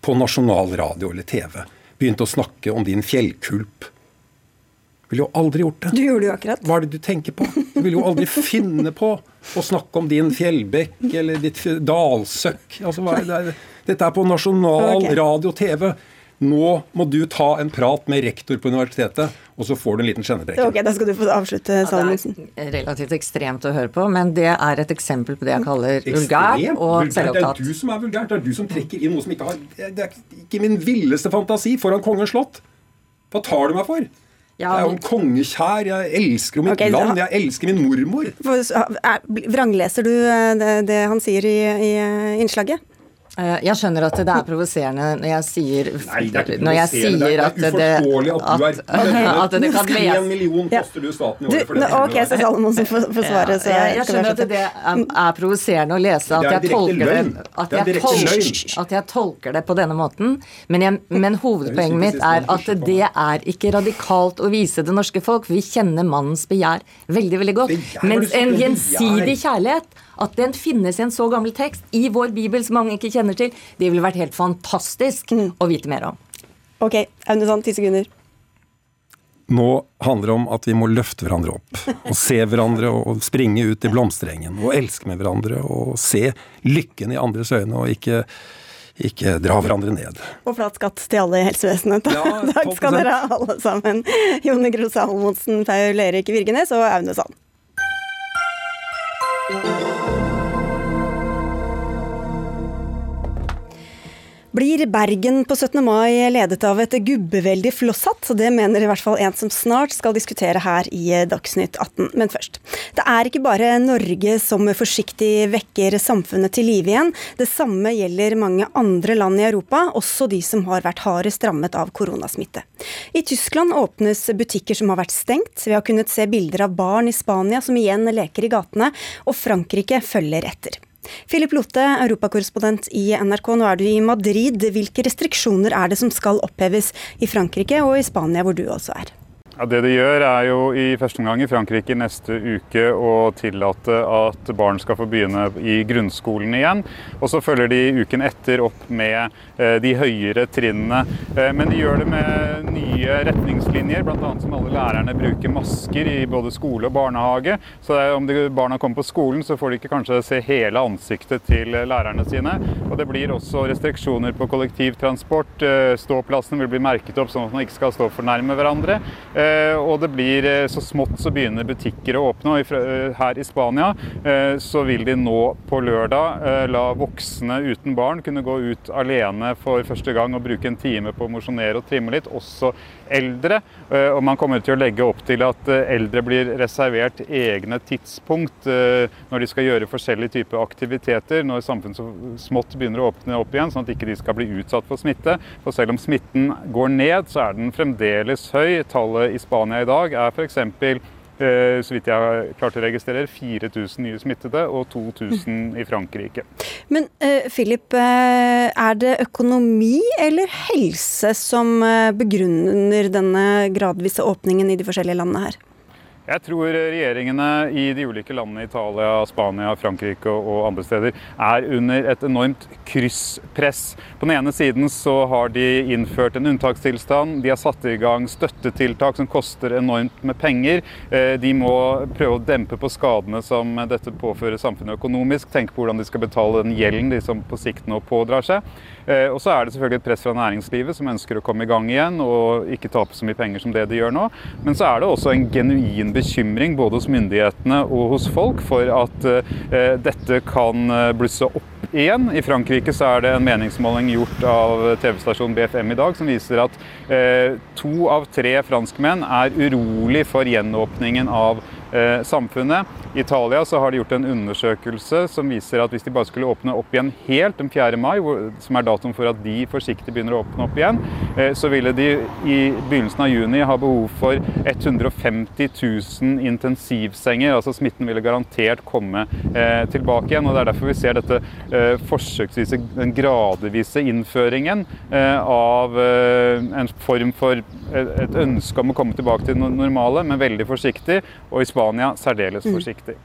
på nasjonal radio eller TV begynt å snakke om din fjellkulp. Ville jo aldri gjort det. Du gjorde det jo akkurat. Hva er det du tenker på? Du vil jo aldri finne på å snakke om din fjellbekk eller ditt dalsøkk. Altså, hva er det? Dette er på nasjonal okay. radio og TV. Nå må du ta en prat med rektor på universitetet, og så får du en liten skjennebreker. Ok, Da skal du få avslutte, Salmonsen. Det er relativt ekstremt å høre på, men det er et eksempel på det jeg kaller vulgær og selvopptatt. Det er du som er vulgært. Det er du som trekker inn noe som ikke har Det er ikke min villeste fantasi foran kongens slott. Hva tar du meg for? Ja, jeg er jo en kongekjær. Jeg elsker jo mitt okay, land. Jeg elsker min mormor. Er- Vrangleser du eh, det, det han sier i, i eh, innslaget? Eh, Jeg skjønner at det er provoserende når jeg sier Nei, det er ikke når jeg provoserende. Det er at det, uforståelig at du er at, at det kan Én En million koster du staten i året for det. ok, så Salmonsen får får svare. Så jeg, jeg skjønner at det er, er provoserende å lese at er jeg, tolker det, at, er jeg tolker, at jeg tolker det på denne måten. Men, jeg, men hovedpoenget mitt er at det er ikke radikalt å vise det norske folk. Vi kjenner mannens begjær veldig veldig godt. Mens er en er gjensidig kjærlighet, at den finnes i en så gammel tekst i vår bibel som mange ikke kjenner til, det ville vært helt fantastisk å vite mer om. Ok, Aune Sand, ti sekunder. Nå handler det om at vi må løfte hverandre opp. Og se hverandre og springe ut i blomsterengen. Og elske med hverandre og se lykken i andres øyne, og ikke, ikke dra hverandre ned. Og flat skatt til alle i helsevesenet. Ja, Takk skal dere ha, alle sammen. Jone Gro Salmonsen, Paul Erik Virgenes og Aune Sand. Blir Bergen på 17. mai ledet av et gubbeveldig flosshatt? Det mener i hvert fall en som snart skal diskutere her i Dagsnytt 18. Men først. Det er ikke bare Norge som forsiktig vekker samfunnet til live igjen. Det samme gjelder mange andre land i Europa, også de som har vært hardest rammet av koronasmitte. I Tyskland åpnes butikker som har vært stengt. Vi har kunnet se bilder av barn i Spania som igjen leker i gatene, og Frankrike følger etter. Philip Lote, europakorrespondent i NRK, nå er du i Madrid. Hvilke restriksjoner er det som skal oppheves i Frankrike og i Spania, hvor du også er? Ja, det de gjør er jo i første omgang i Frankrike neste uke å tillate at barn skal få begynne i grunnskolen igjen. Og så følger de uken etter opp med eh, de høyere trinnene. Eh, men de gjør det med nye retningslinjer, bl.a. som alle lærerne bruker masker i både skole og barnehage. Så om barna kommer på skolen, så får de ikke kanskje se hele ansiktet til lærerne sine. Og det blir også restriksjoner på kollektivtransport. Ståplassene ståplassen vil bli merket opp sånn at man ikke skal stå for nærme hverandre. Eh, og det blir eh, så smått så begynner butikker å åpne. og eh, Her i Spania så vil de nå på lørdag la voksne uten barn kunne gå ut alene for første gang og bruke en time på å mosjonere og trimme litt. Også eldre. Og man kommer til å legge opp til at eldre blir reservert egne tidspunkt når de skal gjøre forskjellige typer aktiviteter når samfunnet så smått begynner å åpne opp igjen, sånn at ikke de skal bli utsatt for smitte. For selv om smitten går ned, så er den fremdeles høy. Tallet i Spania i dag er f.eks. Eh, så vidt jeg har klart å registrere, 4000 nye smittede og 2000 i Frankrike. Men uh, Philip, uh, er det økonomi eller helse som begrunner denne gradvise åpningen i de forskjellige landene her? Jeg tror regjeringene i de ulike landene, Italia, Spania, Frankrike og andre steder, er under et enormt krysspress. På den ene siden så har de innført en unntakstilstand. De har satt i gang støttetiltak som koster enormt med penger. Eh, de må prøve å dempe på skadene som dette påfører samfunnet økonomisk. Tenke på hvordan de skal betale den gjelden de som på sikt nå pådrar seg. Eh, og så er det selvfølgelig et press fra næringslivet som ønsker å komme i gang igjen og ikke tape så mye penger som det de gjør nå. Men så er det også en genuin bekymring både hos myndighetene og hos folk for at eh, dette kan eh, blusse opp igjen. I Frankrike så er det en meningsmåling gjort av TV-stasjonen BFM i dag som viser at to av tre franskmenn er urolig for gjenåpningen av Eh, samfunnet. I Italia så har de gjort en undersøkelse som viser at hvis de bare skulle åpne opp igjen helt den 4. mai, som er datoen for at de forsiktig begynner å åpne opp igjen, eh, så ville de i begynnelsen av juni ha behov for 150 000 intensivsenger. Altså smitten ville garantert komme eh, tilbake igjen. og Det er derfor vi ser dette forsøksvise, den gradvise innføringen av en form for et ønske om å komme tilbake til det normale, men veldig forsiktig. Og i Spania særdeles mm. Forsiktig.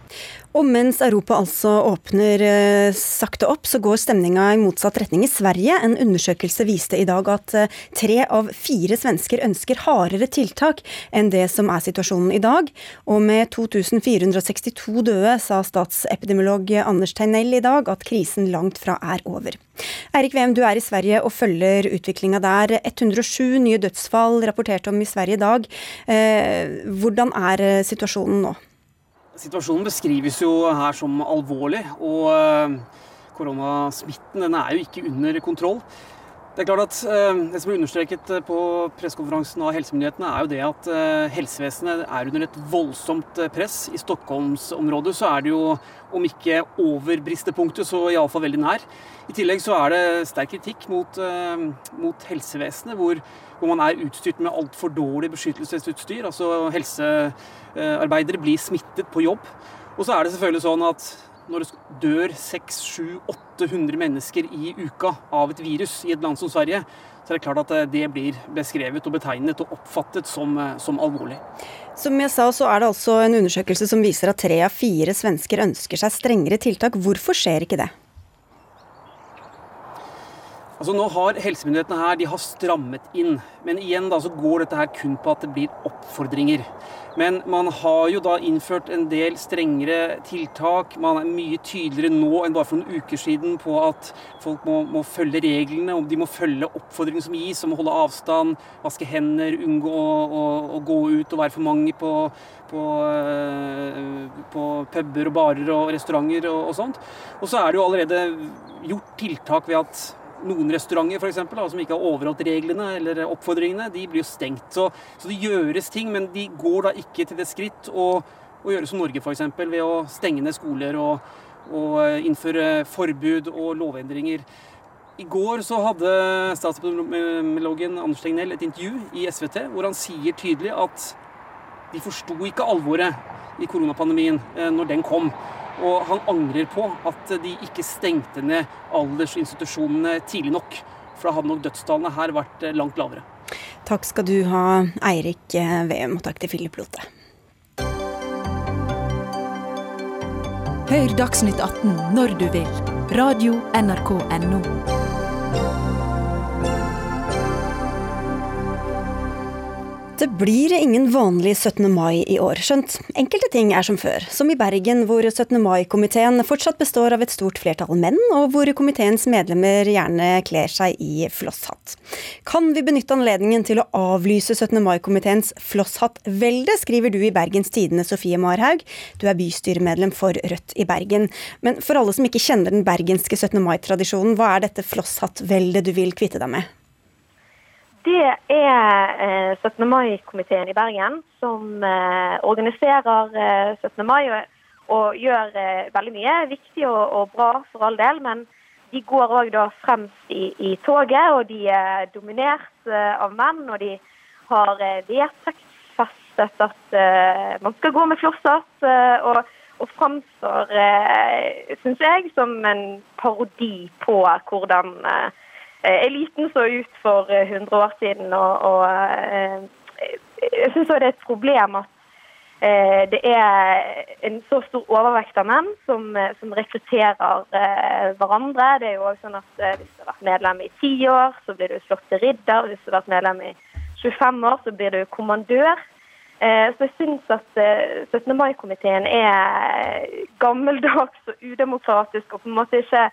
Og mens Europa altså åpner eh, sakte opp, så går stemninga i motsatt retning i Sverige. En undersøkelse viste i dag at eh, tre av fire svensker ønsker hardere tiltak enn det som er situasjonen i dag. Og med 2462 døde sa statsepidemiolog Anders Tegnell i dag at krisen langt fra er over. Eirik Wem, du er i Sverige og følger utviklinga der. 107 nye dødsfall rapportert om i Sverige i dag. Eh, hvordan er situasjonen nå? Situasjonen beskrives jo her som alvorlig, og eh, koronasmitten er jo ikke under kontroll. Det er klart at eh, det som ble understreket eh, på pressekonferansen av helsemyndighetene, er jo det at helsevesenet er under et voldsomt press. I Stockholmsområdet så er det jo, om ikke over bristepunktet, så iallfall veldig nær. I tillegg så er det sterk kritikk mot, mot helsevesenet, hvor, hvor, man er utstyrt med altfor dårlig beskyttelsesutstyr. Altså helsearbeidere blir smittet på jobb. Og så er det selvfølgelig sånn at når det dør 600-800 mennesker i uka av et virus i et land som Sverige, så er det klart at eh, det blir beskrevet og betegnet og oppfattet som, eh, som alvorlig. Som jeg sa, så er det altså en undersøkelse som viser at tre av fire svensker ønsker seg strengere tiltak. Hvorfor skjer ikke det? Altså Nå har helsemyndighetene her de har strammet inn, men igjen da så går dette her kun på at det blir oppfordringer. Men man har jo da innført en del strengere tiltak. Man er mye tydeligere nå enn bare for noen uker siden på at folk må, må følge reglene. Om De må følge oppfordringene som gis om å holde avstand, vaske hender, unngå å, å, å gå ut og være for mange på, på, eh, på puber og barer og restauranter og, og sånt. Og så er det jo allerede gjort tiltak ved at noen restauranter for eksempel, som ikke har overholdt reglene eller oppfordringene, de blir jo stengt. Så, så, det gjøres ting, men de går da ikke til det skritt å, å gjøre som Norge f.eks. ved å stenge ned skoler og, og, innføre forbud og lovendringer. I går så hadde statsepidemiologen Anders Tegnell et intervju i SVT hvor han sier tydelig at de forsto ikke alvoret i koronapandemien eh, når den kom. Og han angrer på at de ikke stengte ned aldersinstitusjonene tidlig nok. For da hadde nok dødstallene her vært eh, langt lavere. Takk skal du ha, Eirik Veum, og takk til Philip Lote. Hør Dagsnytt 18 når du vil. Radio NRK Radio.nrk.no. Det blir ingen vanlig 17. mai i år, skjønt enkelte ting er som før. Som i Bergen, hvor 17. mai-komiteen fortsatt består av et stort flertall menn, og hvor komiteens medlemmer gjerne kler seg i flosshatt. Kan vi benytte anledningen til å avlyse 17. mai-komiteens flosshattvelde, skriver du i Bergens Tidende, Sofie Marhaug. Du er bystyremedlem for Rødt i Bergen. Men for alle som ikke kjenner den bergenske 17. mai-tradisjonen, hva er dette flosshattveldet du vil kvitte deg med? Det er 17. Eh, mai-komiteen i Bergen som eh, organiserer 17. Eh, mai og, gjør veldig mye viktig og, bra for all del. Men de går òg fremst i, i, toget, og de er dominert av menn. Og de har vedtektsfestet at man skal gå med flosshatt. og, og framstår, syns jeg, som en parodi på hvordan eliten så ut for 100 eh, år siden. Og, og eh, jeg syns det er et problem at det er en så stor overvekt av menn som, som rekrutterer hverandre. Det er jo også sånn at Hvis du har vært medlem i ti år, så blir du slått til ridder. Hvis du har vært medlem i 25 år, så blir du kommandør. Så jeg syns at 17. mai-komiteen er gammeldags og udemokratisk og på en måte ikke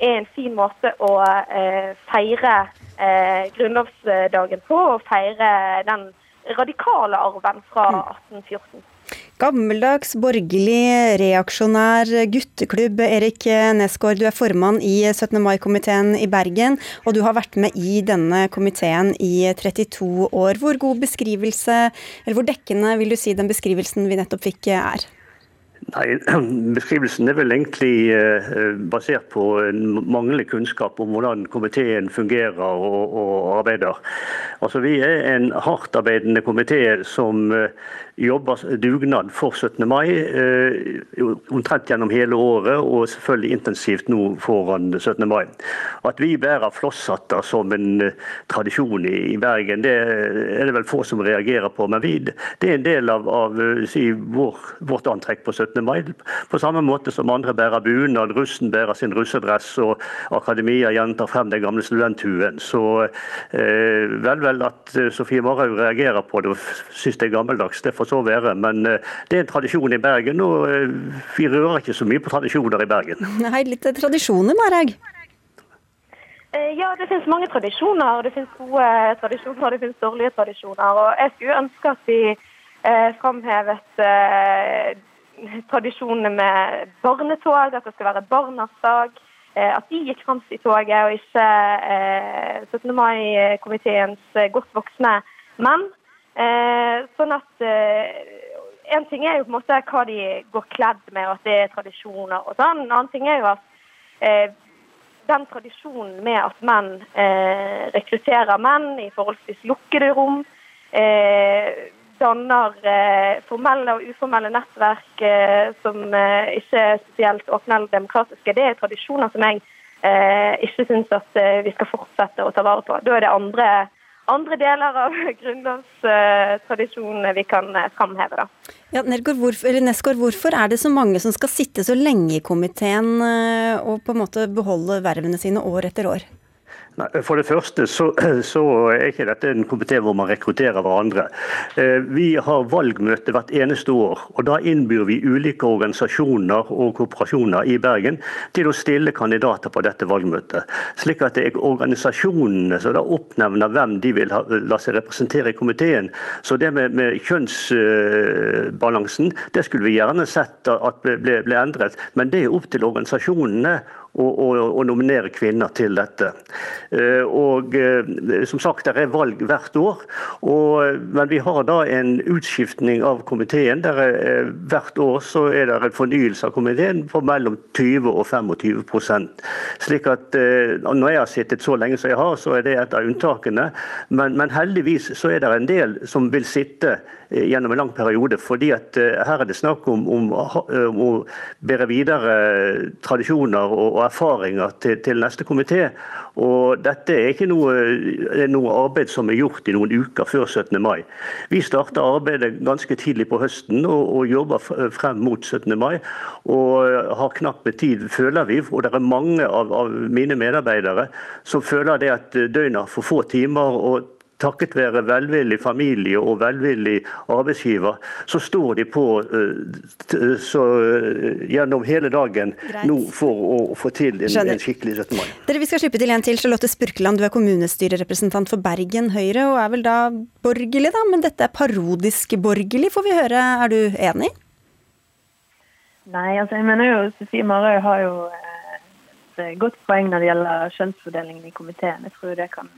er en fin måte å eh, feire eh, grunnlovsdagen på, og feire den radikale arven fra 1814. Mm. Gammeldags, borgerlig, reaksjonær gutteklubb. Erik Nesgaard, du er formann i 17. mai-komiteen i Bergen, og du har vært med i denne komiteen i 32 år. Hvor god beskrivelse, eller hvor dekkende vil du si den beskrivelsen vi nettopp fikk er? Nei, Beskrivelsen er vel egentlig eh, basert på manglende kunnskap om hvordan komiteen fungerer og, og arbeider. Altså, Vi er en hardtarbeidende komité som eh, jobber dugnad for 17. mai eh, omtrent gjennom hele året, og selvfølgelig intensivt nå foran 17. mai. At vi bærer flosshatter som en tradisjon i Bergen, det er det vel få som reagerer på. Men vi, det er en del av, av si, vår, vårt antrekk på 17. 17. mai. På samme måte som andre bærer bunad, russen bærer sin russedress, og akademia gjentar frem den gamle studenthuen. Så eh, vel, vel at eh, Sofie Marhaug reagerer på det og syns det er gammeldags, det får så være. Men eh, det er en tradisjon i Bergen, og eh, vi rører ikke så mye på tradisjoner i Bergen. Nei, litt tradisjoner, Marhaug? Eh, ja, det finnes mange tradisjoner. Det finnes gode tradisjoner, det finnes dårlige tradisjoner. Og jeg skulle ønske at vi eh, framhevet eh, tradisjonene med barnetog, at det skal være barnas dag. Eh, at de gikk fremst i toget, og ikke 17. Eh, mai-komiteens eh, godt voksne menn. Sånn at En ting er jo på en måte hva de går kledd med, og at det er tradisjoner og sånn. En annen ting er jo at den tradisjonen med at menn rekrutterer menn i forholdsvis lukkede rom, danner eh, formelle og uformelle nettverk eh, som eh, ikke er spesielt åpne eller demokratiske. Det er tradisjoner som jeg ikke syns at vi skal fortsette å ta vare på. Da er det andre, andre deler av grunnlovstradisjonene vi kan framheve. Da. Ja, Nesgaard, hvorfor er det så mange som skal sitte så lenge i komiteen og på en måte beholde vervene sine år etter år? For det første så, så, er ikke dette en komité hvor man rekrutterer hverandre. Eh, vi har valgmøte hvert eneste år. og Da innbyr vi ulike organisasjoner og kooperasjoner i Bergen til å stille kandidater på dette valgmøtet. Slik at det er organisasjonene som da oppnevner hvem de vil ha, la seg representere i komiteen. Så det med, med kjønnsbalansen det skulle vi gjerne sett at ble, ble endret. Men det er opp til organisasjonene å nominere kvinner til dette. Eh, og eh, som sagt, Det er valg hvert år, og, men vi har da en utskiftning av komiteen. Der er, eh, hvert år så er det en fornyelse av komiteen på mellom 20 og 25 Slik at Når jeg har sittet så lenge som jeg har, så er det et av unntakene. Men, men heldigvis så er det en del som vil sitte gjennom en lang periode. fordi at her er det snakk om, om, om å bære videre tradisjoner og, og erfaringer til, til neste komité. Og dette er ikke noe, noe, arbeid som er gjort i noen uker før 17. mai. Vi starter arbeidet ganske tidlig på høsten og, og jobber frem mot 17. mai. Og har knapt med tid, føler vi. Og det er mange av, av mine medarbeidere som føler det at døgnet har for få timer. og takket være velvillig familie og velvillig arbeidsgiver, så står de på uh, så, uh, gjennom hele dagen Greit. nå for å få til en, en skikkelig 17. mai. Dere, Vi skal slippe til en til. Charlotte Spurkeland, du er kommunestyrerepresentant for Bergen Høyre, og er vel da borgerlig, da? Men dette er parodisk borgerlig, får vi høre. Er du enig? Nei, altså jeg mener jo Sofie Marøy har jo eh, et godt poeng når det gjelder kjønnsfordelingen i komiteen. Jeg tror det kan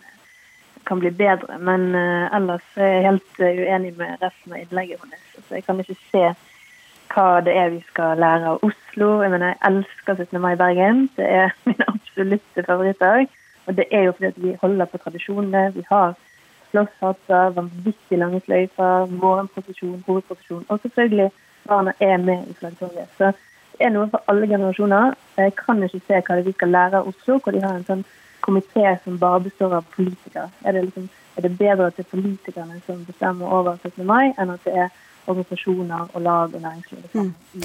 kan bli bedre. Men uh, ellers er jeg helt uh, uenig med resten av innlegget hennes. Altså, jeg kan ikke se hva det er vi skal lære av Oslo. Jeg mener, jeg elsker 17. mai i Bergen. Det er min absolutte favorittdag. Og det er jo fordi vi holder på tradisjonene. Vi har slåsshatter, vanvittig lange sløyfer, morgenprosesjon, hovedprosesjon. Og selvfølgelig barna er med i flaggtoget. Så det er noe for alle generasjoner. Jeg kan ikke se hva vi skal lære av Oslo, hvor de har en sånn komité som bare består av politikere? Er det, liksom, er det bedre at det er politikerne som bestemmer over 17. mai, enn at det er organisasjoner og lag og næringsliv? Mm.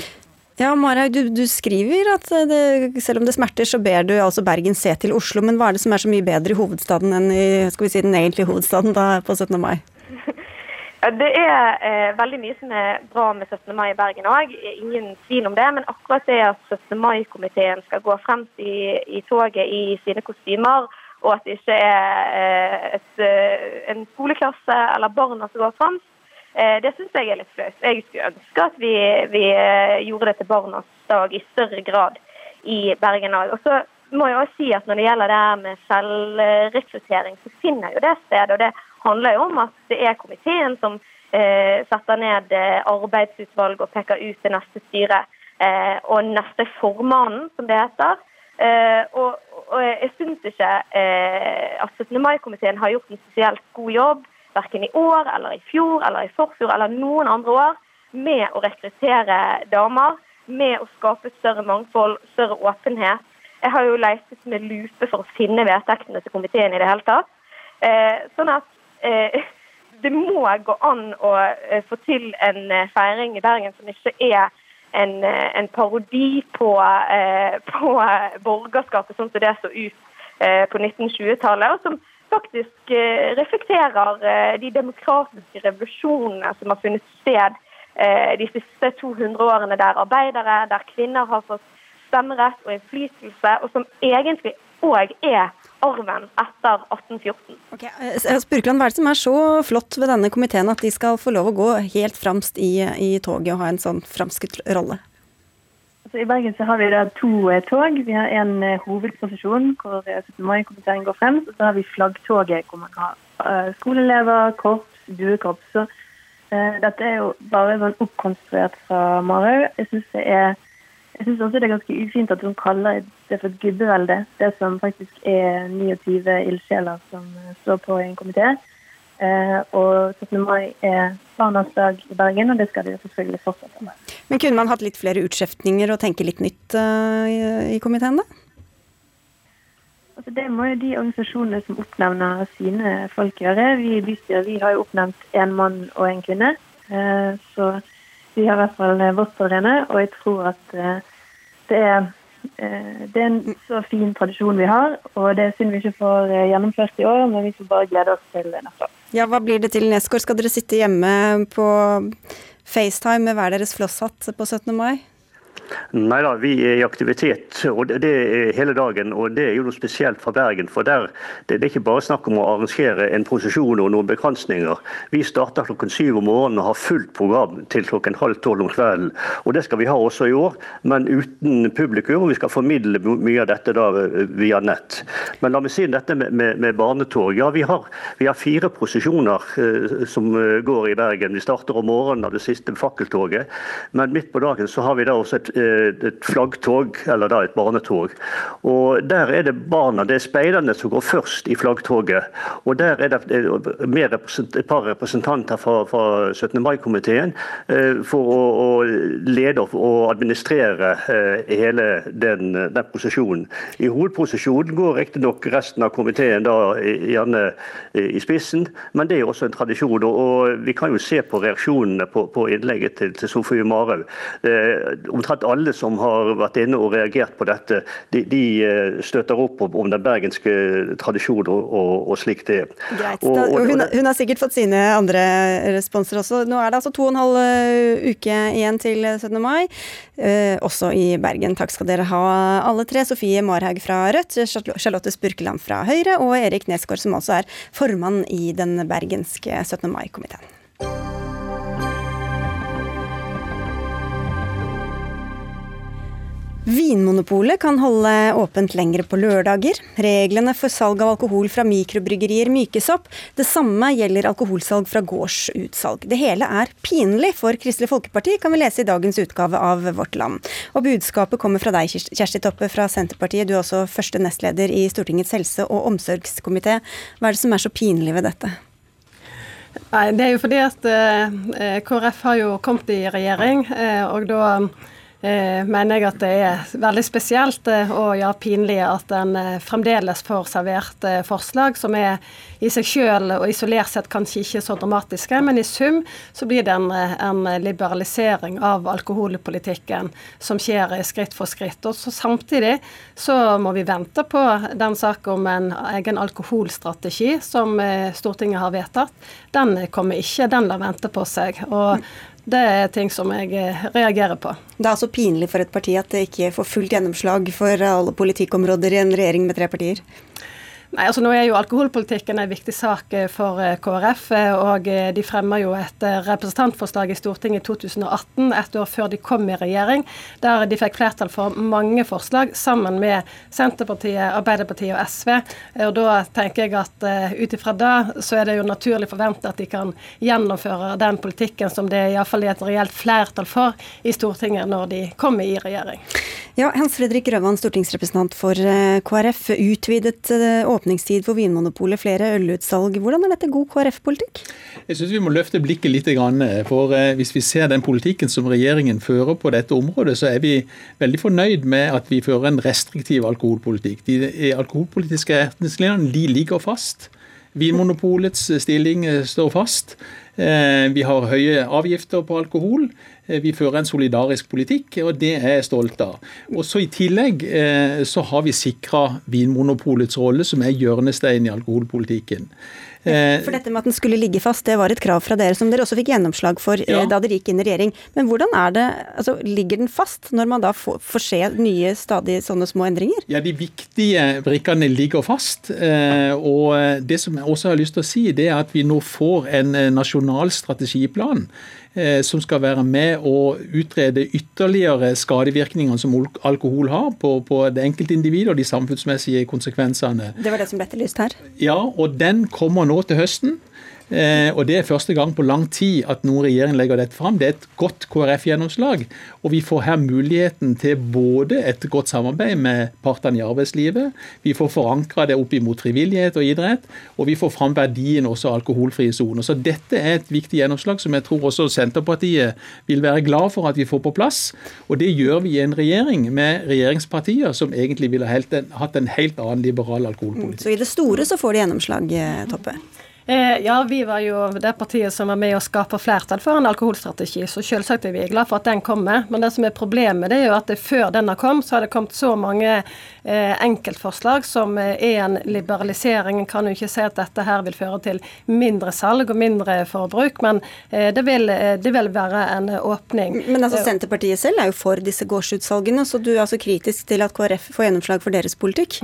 Ja, Mara, du, du, skriver at det, selv om det smerter, så ber du altså Bergen se til Oslo. Men hva er det som er så mye bedre i hovedstaden enn i skal vi si, den egentlige hovedstaden da, på 17. mai? Det er eh, veldig mye som er bra med 17. mai i Bergen òg, ingen tvil om det. Men akkurat det at 17. mai-komiteen skal gå fremst i, i, toget i sine kostymer, og at det ikke er eh, et, eh, en skoleklasse eller barna som går fremst, eh, det syns jeg er litt flaut. Jeg skulle ønske at vi, vi, eh, gjorde det til barnas dag i større grad i Bergen òg. Og så må jeg også si at når det gjelder det her med selvrekruttering, så finner jo det stedet. og det handler jo om at det er komiteen som eh, setter ned eh, arbeidsutvalg og peker ut det neste styret. Eh, og neste formannen, som det heter. Og, og, jeg syns ikke at 17. mai-komiteen har gjort en spesielt god jobb, verken i år eller i fjor eller i forfjor eller noen andre år, med å rekruttere damer, med å skape større mangfold, større åpenhet. Jeg har jo leistet med lupe for å finne vedtektene til komiteen i det hele tatt. Sånn at det må gå an å eh, få til en eh, feiring i Bergen som ikke er en, en parodi på, på borgerskapet sånn som det så ut på 1920-tallet. og som faktisk reflekterer de demokratiske revolusjonene som har funnet sted de siste 200 årene, der arbeidere, der kvinner har fått stemmerett og innflytelse, og som egentlig òg er arven etter 1814. Okay. Eh, Spurkland, hva er det som er så flott ved denne komiteen at de skal få lov å gå helt framst i, i toget og ha en sånn framskutt rolle? Altså, I Bergen så har vi da to eh, tog. Vi har en eh, hovedprosesjon hvor 17. mai-komiteen går fremst. Og så har vi flaggtoget hvor man har skoleelever, korps, duekorps. Så dette er jo bare sånn oppkonstruert fra Marhaug. Jeg syns det er jeg syns også det er ganske ufint at hun kaller det for et gubbevelde, det som faktisk er 29 ildsjeler som står på i en komité. Eh, og 17. mai er barnas dag i Bergen, og det skal de selvfølgelig fortsette med. Men kunne man hatt litt flere utskjeftninger og tenke litt nytt uh, i, i, komiteen, da? Altså, det må jo de organisasjonene som oppnevner sine folk gjøre. Vi i bystyret har jo oppnevnt en mann og en kvinne. Uh, så vi har i hvert fall vårt på og jeg tror at uh, det er Eh, det er en så fin tradisjon vi har, og det er synd vi ikke får eh, gjennomført i år, men vi får bare glede oss til neste år. Ja, Hva blir det til neste år? Skal dere sitte hjemme på FaceTime med hver deres flosshatt på 17. mai? Nei da, vi er i aktivitet og det er hele dagen. og Det er jo noe spesielt fra Bergen. for der, Det er ikke bare snakk om å arrangere en prosesjon og noen bekransninger. Vi starter klokken syv om morgenen og har fullt program til klokken halv tolv om kvelden. og Det skal vi ha også i år, men uten publikum. og Vi skal formidle mye av dette da via nett. Men la meg si dette med, med, med barnetog. Ja, vi har, vi har fire prosesjoner eh, som eh, går i Bergen. Vi starter om morgenen av det siste fakkeltoget. Men midt på dagen så har vi da også et et, et flaggtog, eller da et barnetog. Og Der er det barna, det er speiderne som går først i flaggtoget. Og Der er det med et par representanter fra, fra 17. mai-komiteen for å, å, lede og administrere hele den, den prosesjonen. I hovedprosesjonen går riktignok resten av komiteen da gjerne i spissen, men det er også en tradisjon. og Vi kan jo se på reaksjonene på, på innlegget til, til Sofie Marhaug. Eh, omtrent alle som har vært inne og reagert på dette, de, de eh, støtter opp om den bergenske tradisjonen og, og, og slik det er. Greit. Hun, hun, har sikkert fått sine andre responser også. Nå er det altså to og en halv eh, uke igjen til 17. mai, eh, også i Bergen. Takk skal dere ha alle tre. Sofie Marhaug fra Rødt, Charlotte Spurkeland fra Høyre og Erik Nesgaard, som altså er formann i den bergenske 17. mai-komiteen. Vinmonopolet kan holde åpent lengre på lørdager. Reglene for salg av alkohol fra mikrobryggerier mykes opp. Det samme gjelder alkoholsalg fra gårdsutsalg. Det hele er pinlig for Kristelig Folkeparti, kan vi lese i dagens utgave av Vårt Land. Og budskapet kommer fra deg, Kjersti Toppe fra Senterpartiet. Du er også første nestleder i Stortingets helse- og omsorgskomité. Hva er det som er så pinlig ved dette? Nei, Det er jo fordi at eh, KrF har jo kommet i regjering, eh, og da Eh, mener jeg at det er veldig spesielt eh, og ja, pinlig at en eh, fremdeles får servert forslag som er i seg selv og isolert sett kanskje ikke så dramatiske, men i sum så blir det en, en liberalisering av alkoholpolitikken som skjer skritt for skritt. Og så Samtidig så må vi vente på den saken om en egen alkoholstrategi som Stortinget har vedtatt. Den kommer ikke, den lar vente på seg. og det er ting som jeg eh, reagerer på. Det er altså pinlig for et parti at det ikke får fullt gjennomslag for alle politikkområder i en regjering med tre partier? Nei, altså nå er jo Alkoholpolitikken en viktig sak eh, for eh, KrF. Eh, og De fremmer jo et representantforslag i Stortinget i 2018, ett år før de kom i regjering, der de fikk flertall for mange forslag sammen med Senterpartiet, Arbeiderpartiet og SV. Og Da tenker jeg at ut ifra det så er det jo naturlig forventa at de kan gjennomføre den politikken som det iallfall er et reelt flertall for i Stortinget når de kommer i regjering. Ja, Hans Fredrik Grøvan, stortingsrepresentant for KrF. Utvidet åpning åpningstid for Vinmonopolet, flere ølutsalg. Hvordan er dette god KrF-politikk? Jeg syns vi må løfte blikket litt. For eh, hvis vi ser den politikken som regjeringen fører på dette området, så er vi veldig fornøyd med at vi fører en restriktiv alkoholpolitikk. De alkoholpolitiske retningslinjene ligger fast. Vinmonopolets stilling eh, står fast. Eh, vi har høye avgifter på alkohol. Eh, vi fører en solidarisk politikk, og det er jeg stolt av. Også I tillegg eh, så har vi sikra Vinmonopolets rolle, som er hjørnesteinen i alkoholpolitikken. Eh, for dette med at den skulle ligge fast, det var et krav fra dere som dere også fikk gjennomslag for ja. da dere gikk inn i regjering. Men hvordan er det, altså ligger den fast når man da får, får se nye stadig sånne små endringer? Ja, De viktige brikkene ligger fast. Og det som jeg også har lyst til å si, det er at vi nå får en nasjonal strategiplan Eh, som skal være med å utrede ytterligere skadevirkninger som alkohol har på, på det enkelte individ og de samfunnsmessige konsekvensene. Det var det som ble etterlyst her? Ja, og den kommer nå til høsten. Eh, og Det er første gang på lang tid at noen regjering legger dette fram. Det er et godt KrF-gjennomslag. Og vi får her muligheten til både et godt samarbeid med partene i arbeidslivet, vi får forankra det opp imot frivillighet og idrett, og vi får fram verdien også av alkoholfrie soner. Så dette er et viktig gjennomslag som jeg tror også Senterpartiet vil være glad for at vi får på plass. Og det gjør vi i en regjering med regjeringspartier som egentlig ville hatt en helt annen liberal alkoholpolitikk. Så i det store så får de gjennomslag, eh, Toppe? Eh, ja, vi var jo det partiet som var med å skape flertall for en alkoholstrategi, så selvsagt er vi glad for at den kommer. Men det som er problemet, det er jo at det, før den har kommet, så har det kommet så mange eh, enkeltforslag som eh, er en liberalisering. En kan jo ikke si at dette her vil føre til mindre salg og mindre forbruk, men eh, det, vil, eh, det, vil, være en åpning. Men altså Senterpartiet selv er jo for disse gårdsutsalgene, så du er altså kritisk til at KrF får gjennomslag for deres politikk?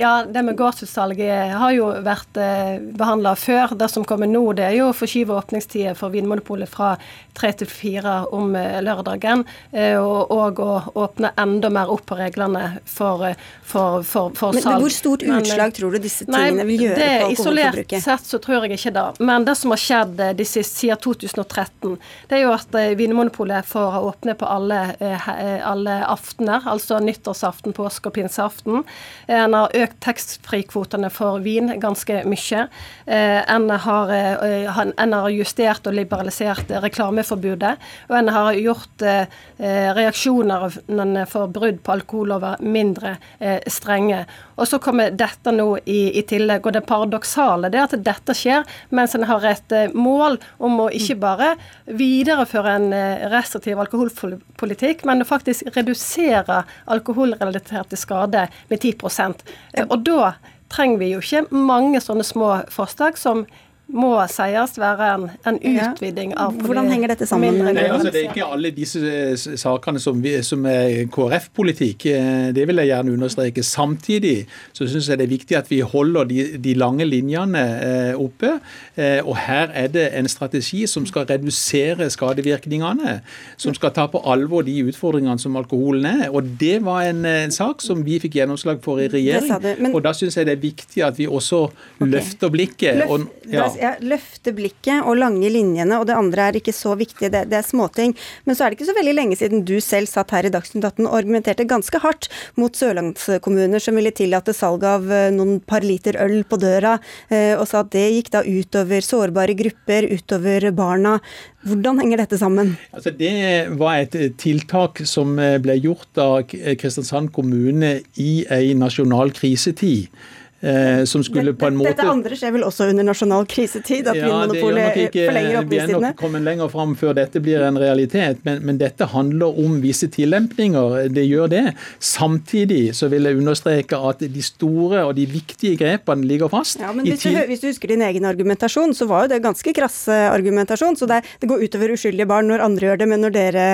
Ja, det med gårdsutsalget har jo vært eh, behandla før før. Det som kommer nå, det er jo å forskyve åpningstida for Vinmonopolet fra tre til fire om eh, lørdagen, eh, og, og, å åpne enda mer opp på reglene for, eh, for, for, for men, salg. Men hvor stort utslag tror du disse tingene vil gjøre det, på alkoholforbruket? Isolert sett så tror jeg ikke det. Men det som har skjedd de siste, siden 2013, det er jo at Vinmonopolet får åpne på alle, alle aftener, altså nyttårsaften, påske og pinseaften. En har økt taxfree-kvotene for vin ganske mye. En har, en har justert og liberalisert reklameforbudet. Og en har gjort reaksjonene for brudd på alkohollover mindre strenge. Og så kommer dette nå i, i tillegg. Og det paradoksale er at dette skjer mens en har et mål om å ikke bare videreføre en restriktiv alkoholpolitikk, men å faktisk redusere alkoholrelaterte skader med 10% Og da trenger vi jo ikke mange sånne små forslag som må sies være en, en utviding av Hvordan henger dette sammen? Nei, altså, det er ikke alle disse sakene som, vi, som er KrF-politikk. Det vil jeg gjerne understreke. Samtidig så syns jeg det er viktig at vi holder de, de lange linjene eh, oppe. Eh, og her er det en strategi som skal redusere skadevirkningene. Som skal ta på alvor de utfordringene som alkoholen er. Og det var en, en sak som vi fikk gjennomslag for i regjering. Men... Og da syns jeg det er viktig at vi også okay. løfter blikket. Løft, og, ja ja, løfte blikket og lange linjene, og det andre er ikke så viktig, det, det, er småting. Men så er det ikke så veldig lenge siden du selv satt her i Dagsnytt 18 og argumenterte ganske hardt mot sørlandskommuner som ville tillate salg av eh, noen par liter øl på døra, eh, og sa at det gikk da utover sårbare grupper, utover barna. Hvordan henger dette sammen? Altså, det var et tiltak som ble gjort av Kristiansand kommune i ei nasjonal krisetid. Eh, som skulle på en måte Dette andre skjer vel også under nasjonal krisetid? At ja, Vinmonopolet forlenger åpningstidene? Vi er nok kommet lenger fram før dette blir en realitet, men, men, dette handler om visse tillempninger. Det gjør det. Samtidig så vil jeg understreke at de store og de viktige grepene ligger fast. Ja, men hvis du, hvis du, husker din egen argumentasjon, så var jo det ganske krass argumentasjon. Så det, det, går utover uskyldige barn når andre gjør det, men når dere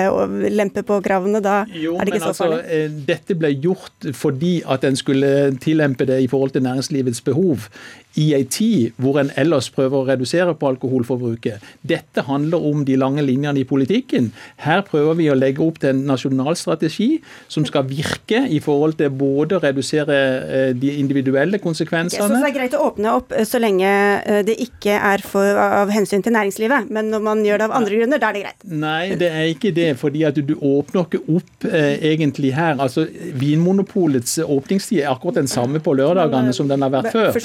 lemper på kravene, da jo, er det ikke så altså, farlig? Altså, dette ble gjort fordi at en skulle tillempe det i forhold til næringslivets behov i ei tid hvor en ellers prøver å redusere på alkoholforbruket. Dette handler om de lange linjene i politikken. Her prøver vi å legge opp til en nasjonal strategi som skal virke i forhold til både å redusere eh, de individuelle konsekvensene okay, Så det er greit å åpne opp eh, så lenge eh, det ikke er for, av hensyn til næringslivet, men når man gjør det av andre grunner, da er det greit? Nei, det er ikke det. fordi at du åpner ikke opp eh, egentlig her. Altså, Vinmonopolets åpningstid er akkurat den samme på lørdagene som den har vært før.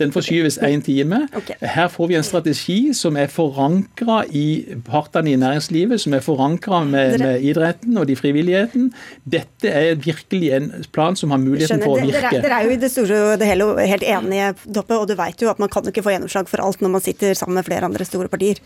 Den forskyves én time. Okay. Her får vi en strategi som er forankra i partene i næringslivet, som er forankra med, med, idretten og de frivilligheten. Dette er virkelig en plan som har muligheten Skjønner. for å virke. Dere, dere er jo i det store og det hele helt enige, Doppe, og du vet jo at man kan ikke få gjennomslag for alt når man sitter sammen med flere andre store partier.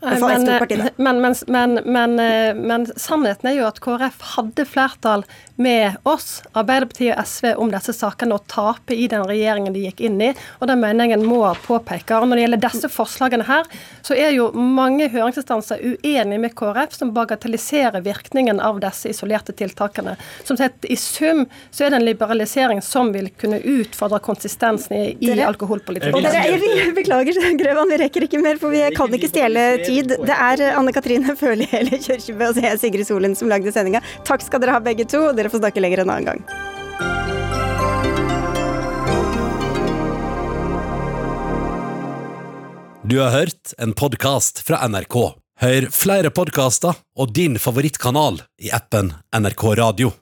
Men, men, men, eh, men, sannheten er jo at KrF hadde flertall med oss, Arbeiderpartiet og SV, om disse sakene å tape i den regjeringen de gikk inn i. Og det mener jeg en må påpeke. Og når det gjelder disse forslagene her, så er jo mange høringsinstanser uenige med KrF, som bagatelliserer virkningen av disse isolerte tiltakene. Som sett i sum så er det en liberalisering som vil kunne utfordre konsistensen i, i alkoholpolitikken. Dere, beklager, Grøvan, vi rekker ikke mer, for vi kan ikke stjele tid. Det er Anne Katrine Førli eller Kjørkjebø og jeg, Sigrid Solen, som lagde sendinga. Takk skal dere ha begge to. Dere får snakke lenger en annen gang. Du har hørt en podkast fra NRK. Hør flere podkaster og din favorittkanal i appen NRK Radio.